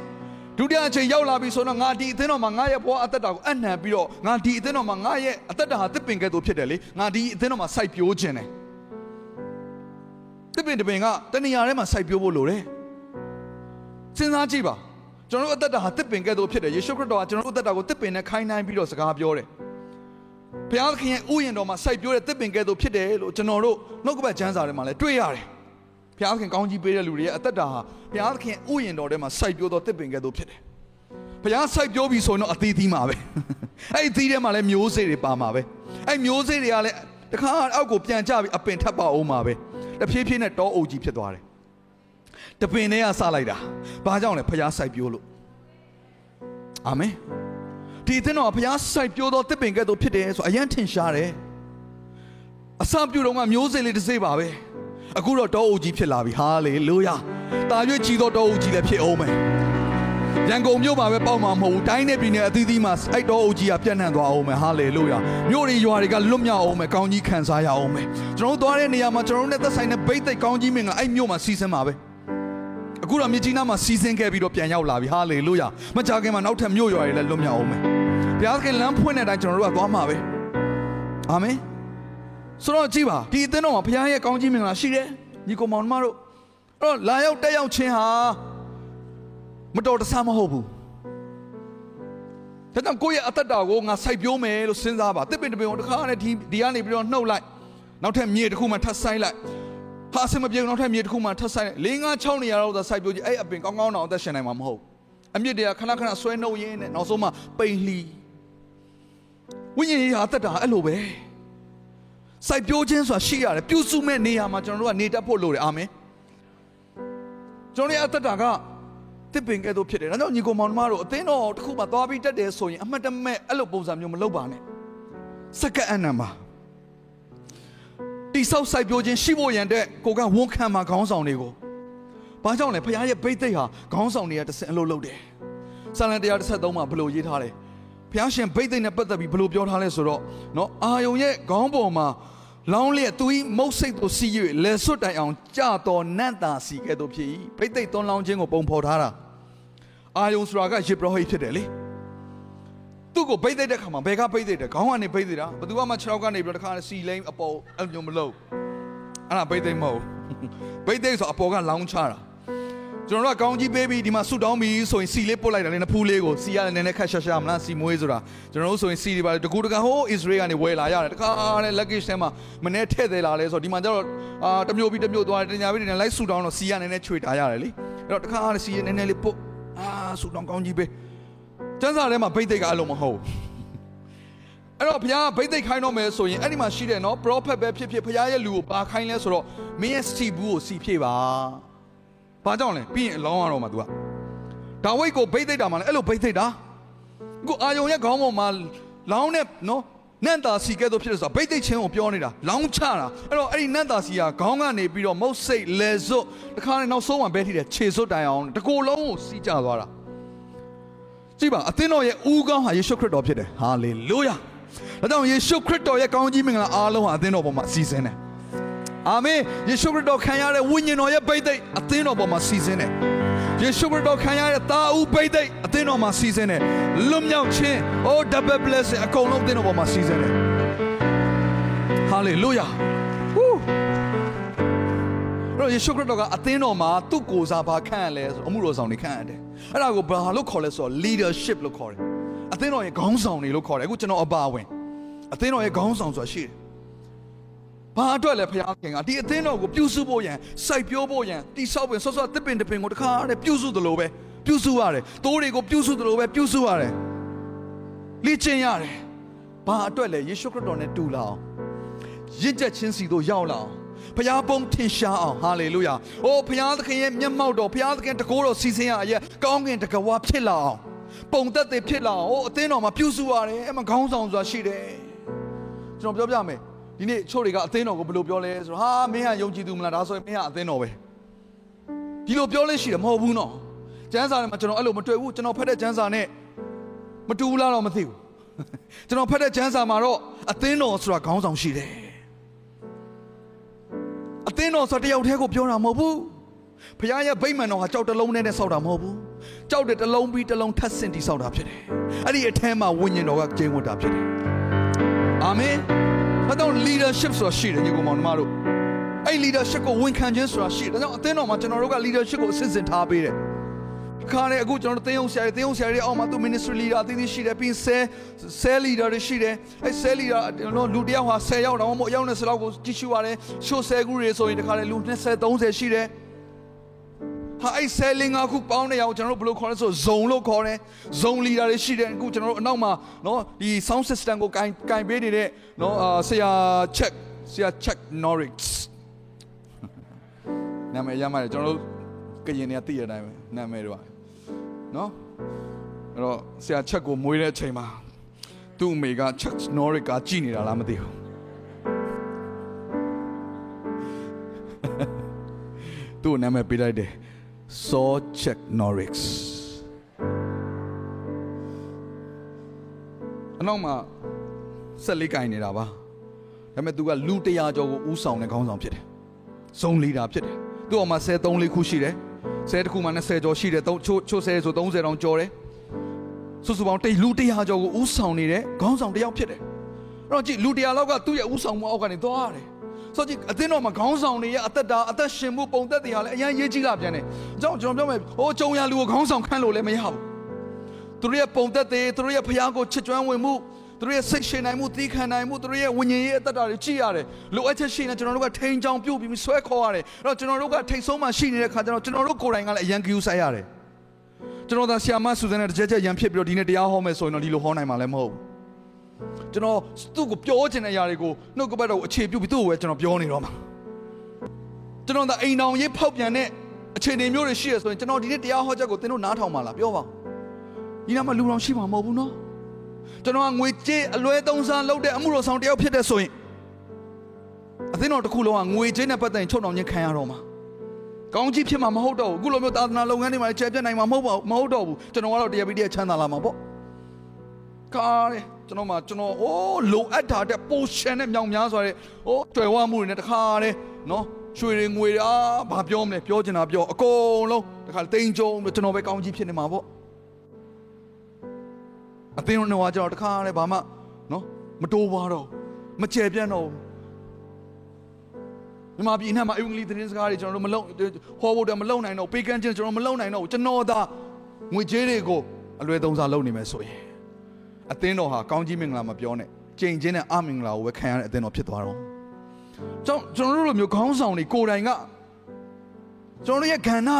B: ဒုတိယအချိန်ရောက်လာပြီဆိုတော့ငါဒီအသင်းတော်မှာငါရဲ့ဘဝအသက်တာကိုအနှံပြီးတော့ငါဒီအသင်းတော်မှာငါရဲ့အသက်တာဟာတစ်ပင်ကဲ့သို့ဖြစ်တယ်လေ။ငါဒီအသင်းတော်မှာစိုက်ပျိုးခြင်းတယ်။တစ်ပင်တစ်ပင်ကတနေရာထဲမှာစိုက်ပျိုးဖို့လိုတယ်။စဉ်းစားကြည့်ပါ။ကျွန်တော်တို့အသက်တာဟာတစ်ပင်ကဲ့သို့ဖြစ်တယ်ယေရှုခရစ်တော်ကကျွန်တော်တို့အသက်တာကိုတစ်ပင်နဲ့ခိုင်းနှိုင်းပြီးတော့စကားပြောတယ်ဘုရားသခင်ရဲ့ဥယျာဉ်တော်မှာစိုက်ပျိုးတဲ့တစ်ပင်ကဲ့သို့ဖြစ်တယ်လို့ကျွန်တော်တို့နှုတ်ကပတ်ကျမ်းစာထဲမှာလည်းတွေ့ရတယ် ဘုရားသခင်ကောင်းကြီးပေးတဲ့လူတွေရဲ့အသက်တာဟာဘုရားသခင်ဥယျာဉ်တော်ထဲမှာစိုက်ပျိုးသောတစ်ပင်ကဲ့သို့ဖြစ်တယ်ဘုရားစိုက်ပျိုးပြီဆိုရင်တော့အသီးသီးမှာပဲအဲ့ဒီသီးထဲမှာလည်းမျိုးစေ့တွေပါမှာပဲအဲ့မျိုးစေ့တွေကလည်းတခါအောက်ကိုပြန်ကျပြီးအပင်ထပ်ပါအောင်မှာပဲတဖြည်းဖြည်းနဲ့တောအုပ်ကြီးဖြစ်သွားတယ်တပင်ထဲကစလိုက်တာဘာကြောင့်လဲဘုရားစိုက်ပျိုးလို့အာမင်ဒီအသင်းတော်ကဘုရားစိုက်ပျိုးသောတစ်ပင်ကဲ့သို့ဖြစ်တယ်ဆိုအယံထင်ရှားတယ်အစပြုတော့ကမျိုးစေ့လေးတစ်စိတ်ပါပဲ အခုတော့တောအုပ်ကြီးဖြစ်လာပြီဟာလေလုယာတာရွေးကြည်သောတောအုပ်ကြီးလည်းဖြစ်အောင်မယ်ရန်ကုန်မြို့မှာပဲပေါက်မှာမဟုတ်ဘူးတိုင်းနဲ့ပြည်နယ်အသီးသီးမှာအဲ့တောအုပ်ကြီးကပြန့်နှံ့သွားအောင်မယ်ဟာလေလုယာမြို့တွေရွာတွေကလွတ်မြောက်အောင်မယ်ကောင်းကြီးခံစားရအောင်မယ်ကျွန်တော်တို့သွားတဲ့နေရာမှာကျွန်တော်တို့နဲ့သက်ဆိုင်တဲ့ဘိတ်သိက်ကောင်းကြီးမင်္ဂလာအဲ့မြို့မှာစီစဉ်ပါပဲအခုတော့မြကြီးနားမှာစီစဉ်ခဲ့ပြီးတော့ပြန်ရောက်လာပြီဟာလေလုယာမကြခင်မှာနောက်ထပ်မြို့ရွာတွေလည်းလွတ်မြောက်အောင်မယ်ဘုရားသခင်လမ်းဖွင့်တဲ့အတိုင်းကျွန်တော်တို့ကသွားမှာပဲအာမင် ဆိုတော့ကြည့်ပါဒီအသင်းတော်မှာဘုရားရဲ့ကောင်းကြီးမင်္ဂလာရှိတယ်ညီကောင်မောင်မတို့အဲ့တော့လာရောက်တက်ရောက်ခြင်းဟာမတော်တဆမဟုတ်ဘူးဒါကြောင့်ကိုယ့်ရဲ့အသက်တာကိုငါစိုက်ပျိုးမယ်လို့စဉ်းစားပါတစ်ပင်တစ်ပင်ကိုတစ်ခါနဲ့ဒီဒီကနေပြီးတော့နှုတ်လိုက်နောက်ထပ်မြေတစ်ခုမှထပ်ဆိုင်လိုက်ဟာအစင်မပြေတော့ထက်မြေတစ်ခုမှထပ်ဆိုင်၄၅6နေရာတော့သာစိုက်ပျိုးကြည့်အဲ့အပင်ကောင်းကောင်းတော့အသက်ရှင်နိုင်မှာမဟုတ်အမြင့်တွေကခဏခဏဆွဲနှုတ်ရင်းနဲ့နောက်ဆုံးမှပိန်လှီဝိညာဉ်ရေးဟာတက်တာအဲ့လိုပဲ စိုက်ပျိုးခြင်းဆိုတာရှိရတယ်ပြုစုမဲ့နေရာမှာကျွန်တော်တို့ကနေတတ်ဖို့လိုတယ်အာမင်ကျွန်တော်ရဲ့အသက်တာကတစ်ပင်ကဲ့သို့ဖြစ်တယ်ဒါကြောင့်ညီကောင်မောင်နှမတို့အသင်းတော်တစ်ခုမှသွားပြီးတက်တယ်ဆိုရင်အမှတ်တမဲ့အဲ့လိုပုံစံမျိုးမလုပ်ပါနဲ့စက္ကအနံပါတိဆောက်စိုက်ပျိုးခြင်းရှိဖို့ရန်တဲ့ကိုကဝန်ခံမှာခေါင်းဆောင်တွေကိုဘာကြောင့်လဲဖခင်ရဲ့ဘိတ်သိက်ဟာခေါင်းဆောင်တွေကတဆင်အလုပ်လုပ်တယ်ဆာလန်133မှာဘယ်လိုရေးထားလဲ ဖခင်ရှင်ဘိတ်သိက်နဲ့ပတ်သက်ပြီးဘယ်လိုပြောထားလဲဆိုတော့เนาะအာယုံရဲ့ခေါင်းပေါ်မှာလောင်းလျက်သူ၏မုတ်စိတ်တို့စီး၍လဲဆွတ်တိုင်အောင်ကြတော်နတ်တာစီကဲ့သို့ဖြစ်၏ဘိတ်သိက်သွန်းလောင်းခြင်းကိုပုံဖော်ထားတာအာယုံဆိုတာကယေဘရဟိတ်ဖြစ်တယ်လေသူ့ကိုဘိတ်သိက်တဲ့ခါမှာဘယ်ကဘိတ်သိက်တယ်ခေါင်းကနေဘိတ်သိက်တာဘယ်သူမှခြေထောက်ကနေပြီးတော့တခါစီလိမ့်အပေါ်အဲ့လိုမျိုးမလုပ်အဲ့ဒါဘိတ်သိက်မဟုတ်ဘိတ်သိက်ဆိုအပေါ်ကလောင်းချတာ ကျွန်တော်တို့ကကောင်းကြီးပေးပြီးဒီမှာဆူတောင်းပြီးဆိုရင်စီလေးပုတ်လိုက်တာလေနဖူးလေးကိုစီရတယ်နည်းနည်းခက်ရှာရှာမလားစီမွေးဆိုတာကျွန်တော်တို့ဆိုရင်စီတွေပါတကူတကဟိုးအစ္စရေးကနေဝယ်လာရတယ်တခါနဲ့ luggage ထဲမှာမနေ့ထည့်သေးလာလဲဆိုတော့ဒီမှာကျတော့အာတမျိုးပြီးတမျိုးသွားတယ်တညာပြီးတညာလိုက်ဆူတောင်းတော့စီရနည်းနည်းချွေထားရတယ်လေအဲ့တော့တခါနဲ့စီရနည်းနည်းလေးပုတ်အာဆူတောင်းကောင်းကြီးပေးကျန်းစာထဲမှာဘိတ်သိက်ကအဲ့လိုမဟုတ်အဲ့တော့ဘုရားဗိသိက်ခိုင်းတော့မယ်ဆိုရင်အဲ့ဒီမှာရှိတယ်နော် prophet ပဲဖြစ်ဖြစ်ဘုရားရဲ့လူကိုပါခိုင်းလဲဆိုတော့မင်းရဲ့စီဘူးကိုစီဖြည့်ပါ။ ဘာကြောင့်လဲပြီးရင်အလောင်းရတော့မှာ तू ကဒါဝိတ်ကိုဗိသိက်တာမှလည်းအဲ့လိုဗိသိက်တာအခုအာယုံရဲ့ခေါင်းပေါ်မှာလောင်းနဲ့နော်နန့်တာစီကဲတော့ဖြစ်တယ်ဆိုတာဗိသိက်ချင်းကိုပြောနေတာလောင်းချတာအဲ့တော့အဲ့ဒီနန့်တာစီကခေါင်းကနေပြီးတော့မုတ်စိတ်လဲစွတ်တခါနဲ့နောက်ဆုံးမှဘဲထိတယ်ခြေစွတ်တိုင်အောင်တကိုယ်လုံးကိုစီးကြသွားတာကြည့်ပါအသင်းတော်ရဲ့ဦးခေါင်းဟာယေရှုခရစ်တော်ဖြစ်တယ်ဟာလေလုယာဒါကြောင့်ယေရှုခရစ်တော်ရဲ့ကောင်းကြီးမင်္ဂလာအားလုံးဟာအသင်းတော်ပေါ်မှာစီစဉ်တယ် အာမင်ယေရှုခရစ်တော်ခံရတဲ့ဝိညာဉ်တော်ရဲ့ဗိသိက်အသင်းတော်ပေါ်မှာစီစဉ်တယ်ယေရှုခရစ်တော်ခံရတဲ့တာဦးဗိသိက်အသင်းတော်မှာစီစဉ်တယ်လွတ်မြောက်ခြင်း oh double blessing အကုန်လုံးအသင်းတော်ပေါ်မှာစီစဉ်တယ် hallelujah woo တော့ယေရှုခရစ်တော်ကအသင်းတော်မှာသူ့ကိုယ်စားဘာခန့်ရလဲဆိုအမှုတော်ဆောင်တွေခန့်ရတယ်အဲ့ဒါကိုဘာလို့ခေါ်လဲဆိုတော့ leadership လို့ခေါ်တယ်အသင်းတော်ရဲ့ခေါင်းဆောင်တွေလို့ခေါ်တယ်အခုကျွန်တော်အပါဝင်အသင်းတော်ရဲ့ခေါင်းဆောင်ဆိုတာရှိတယ် ဘာအတွက်လဲဖခင်ခင်ကဒီအသင်းတော်ကိုပြုစုဖို့ရန်စိုက်ပျိုးဖို့ရန်တိဆောက်ပင်ဆော့ဆော့တစ်ပင်တစ်ပင်ကိုတခါတည်းပြုစုသလိုပဲပြုစုရတယ်တိုးတွေကိုပြုစုသလိုပဲပြုစုရတယ်လေ့ကျင့်ရတယ်ဘာအတွက်လဲယေရှုခရစ်တော်နဲ့တူလာအောင်ရင့်ကျက်ခြင်းစီတို့ရောက်လာအောင်ဖခင်ပုံထင်ရှားအောင်ဟာလေလုယာ။အိုးဖခင်သခင်ရဲ့မျက်မှောက်တော်ဖခင်သခင်တကိုးတော်စီစဉ်ရအရဲ့ကောင်းကင်တကဝါဖြစ်လာအောင်ပုံသက်တွေဖြစ်လာအောင်အိုးအသင်းတော်မှာပြုစုရတယ်အဲ့မှာခေါင်းဆောင်ဆိုတာရှိတယ်။ကျွန်တော်ပြောပြမယ် ဒီနေ့ချို့တွေကအသင်းတော်ကိုဘယ်လိုပြောလဲဆိုတော့ဟာမင်းကယုံကြည်သူမလားဒါဆိုရင်မင်းကအသင်းတော်ပဲ။ဒီလိုပြောလဲရှိတယ်မဟုတ်ဘူးနော်။ကျမ်းစာထဲမှာကျွန်တော်အဲ့လိုမတွေ့ဘူးကျွန်တော်ဖတ်တဲ့ကျမ်းစာနဲ့မတူဘူးလားတော့မသိဘူး။ကျွန်တော်ဖတ်တဲ့ကျမ်းစာမှာတော့အသင်းတော်ဆိုတာခေါင်းဆောင်ရှိတယ်။အသင်းတော်ဆိုတယောက်တည်းကိုပြောတာမဟုတ်ဘူးဖခင်ရဲ့ဗိမ္မာန်တော်ဟာကြောက်တစ်လုံးနဲ့နဲ့ဆောက်တာမဟုတ်ဘူးကြောက်တဲ့တစ်လုံးပြီးတစ်လုံးထပ်ဆင့်တိဆောက်တာဖြစ်တယ်အဲ့ဒီအထဲမှာဝိညာဉ်တော်ကကျင်းဝတ်တာဖြစ်တယ်အာမင် ဘာတော့ leadership ဆိုတာရှိတယ်ညီကောင်မောင်နှမတို့အဲ့ leadership ကိုဝန်ခံခြင်းဆိုတာရှိတယ်ဒါကြောင့်အသင်းတော်မှာကျွန်တော်တို့က leadership ကိုအစစ်စစ်ထားပေးတယ်ခါနဲ့အခုကျွန်တော်တို့တင်းအောင်ဆရာတွေတင်းအောင်ဆရာတွေအောက်မှာသူ ministry leader အသီးသီးရှိတယ်ပြီးဆဲဆဲ leader တွေရှိတယ်အဲဆဲ leader တို့လူတယောက်ဟာ10ယောက်တော့မဟုတ်အယောက်20လောက်ကိုကြည့်ရှုရတယ်ရှို့ဆဲကူတွေဆိုရင်တခါလေလူ20 30ရှိတယ် ဟာအဲ့ဆဲလင်းကအခုပေါင်းနေအောင်ကျွန်တော်တို့ဘယ်လိုခေါ်လဲဆိုဇုံလို့ခေါ်တယ်ဇုံ leader တွေရှိတယ်အခုကျွန်တော်တို့အနောက်မှာနော်ဒီ sound system ကိုကင်ကင်ပေးနေတဲ့နော်အာဆရာ check ဆရာ check norris နာမည်ရမှာကျွန်တော်တို့ကရင်တွေကသိရတဲ့အတိုင်းပဲနာမည်တော့နော်အဲ့တော့ဆရာချက်ကိုမွေးတဲ့အချိန်မှာသူ့အမေကချက်နော်ရစ်ကကြည်နေတာလားမသိဘူးသူ့နာမည်ပေးလိုက်တယ် Saw Check Norris အနောက်မှာဆက်လေးကင်နေတာပါဒါပေမဲ့သူကလူ100ကျော်ကိုဥဆောင်တဲ့ခေါင်းဆောင်ဖြစ်တယ်ဇုံလီဒါဖြစ်တယ်သူ့အမှာ73လေးခုရှိတယ်ဆဲတစ်ခုမှ20ကျော်ရှိတယ်ချို့ချို့ဆဲဆို30တောင်ကျော်တယ်စုစုပေါင်းတိတ်လူ100ကျော်ကိုဥဆောင်နေတဲ့ခေါင်းဆောင်တစ်ယောက်ဖြစ်တယ်အဲ့တော့ကြည့်လူ100လောက်ကသူ့ရဲ့ဥဆောင်မှုအောက်ကနေသွားရတယ် ဆိုကြည့်အသင်းတော်မှာခေါင်းဆောင်တွေရဲ့အသက်တာအသက်ရှင်မှုပုံသက်တွေဟာလည်းအရင်ရေးကြည့်လာပြန်တယ်အကြောင်းကျွန်တော်ပြောမယ်ဟိုကြုံရလူကိုခေါင်းဆောင်ခန့်လို့လည်းမရဘူးသူတို့ရဲ့ပုံသက်တွေသူတို့ရဲ့ဖျားကိုချစ်ကျွမ်းဝင်မှုသူတို့ရဲ့စိတ်ရှင်နိုင်မှုသီးခံနိုင်မှုသူတို့ရဲ့ဝိညာဉ်ရေးအသက်တာတွေကြည့်ရတယ်လိုအပ်ချက်ရှိနေကျွန်တော်တို့ကထိန်ချောင်ပြုတ်ပြီးဆွဲခေါ်ရတယ်အဲ့တော့ကျွန်တော်တို့ကထိတ်ဆုံးမှရှိနေတဲ့ခါကျတော့ကျွန်တော်တို့ကိုယ်တိုင်ကလည်းအရန်ကြူးဆိုင်ရတယ်ကျွန်တော်သာဆီယာမဆူဇန်နဲ့တစ်ချက်ချက်ရန်ဖြစ်ပြီးတော့ဒီနေ့တရားဟောမယ်ဆိုရင်တော့ဒီလိုဟောနိုင်မှာလည်းမဟုတ်ဘူး ကျွန်တော်သူ့ကိုပြောချင်တဲ့အရာတွေကိုနှုတ်ကပတ်တော်ကိုအခြေပြုပြီးသူ့ကိုပဲကျွန်တော်ပြောနေတော့မှာကျွန်တော်သာအိမ်တော်ရေးဖောက်ပြန်တဲ့အခြေအနေမျိုးတွေရှိရဆိုရင်ကျွန်တော်ဒီနေ့တရားဟောချက်ကိုသင်တို့နားထောင်ပါလားပြောပါဒီနားမှာလူတော်ရှိမှာမဟုတ်ဘူးနော်ကျွန်တော်ကငွေကြေးအလွဲသုံးစားလုပ်တဲ့အမှုတော်ဆောင်တယောက်ဖြစ်တဲ့ဆိုရင်အသင်းတော်တစ်ခုလုံးကငွေကြေးနဲ့ပတ်သက်ရင်ချုပ်နှောင်ခြင်းခံရတော့မှာကောင်းကြီးဖြစ်မှာမဟုတ်တော့ဘူးအခုလိုမျိုးသာသနာလုပ်ငန်းတွေမှာလည်းကျယ်ပြန့်နိုင်မှာမဟုတ်ပါဘူးမဟုတ်တော့ဘူးကျွန်တော်ကတော့တရားပြီးတရားချမ်းသာလာမှာပေါ့ ကားတယ်ကျွန်တော်မှကျွန်တော်အိုးလိုအပ်တာတဲ့ပိုရှင်နဲ့မြောင်များဆိုရဲအိုးတွေ့ဝမှုတွေနဲ့တခါတယ်နော်ရွှေတွေငွေတွေအာဘာပြောမလဲပြောချင်တာပြောအကုန်လုံးတခါတိန်ကြုံကျွန်တော်ပဲကောင်းကြီးဖြစ်နေမှာပေါ့အသင်းတော်ကကျွန်တော်တခါလဲဘာမှနော်မတိုးပါတော့မကျယ်ပြန့်တော့ဘူးမြမပြည်နဲ့မှာအင်္ဂလိပ်သတင်းစကားတွေကျွန်တော်တို့မလုံဟောဖို့တည်းမလုံနိုင်တော့ပေးကမ်းခြင်းကျွန်တော်မလုံနိုင်တော့ကျွန်တော်သာငွေကြေးတွေကိုအလွယ်သုံးစားလုပ်နေမယ်ဆိုရင် အသင်းတော်ဟာကောင်းကြီးမင်္ဂလာမပြောနဲ့ကြိမ်ချင်းနဲ့အမင်္ဂလာကိုပဲခံရတဲ့အသင်းတော်ဖြစ်သွားတော့ကျွန်ကျွန်တော်တို့လိုမျိုးခေါင်းဆောင်တွေကိုယ်တိုင်ကကျွန်တော်တို့ရဲ့ကဏ္ဍ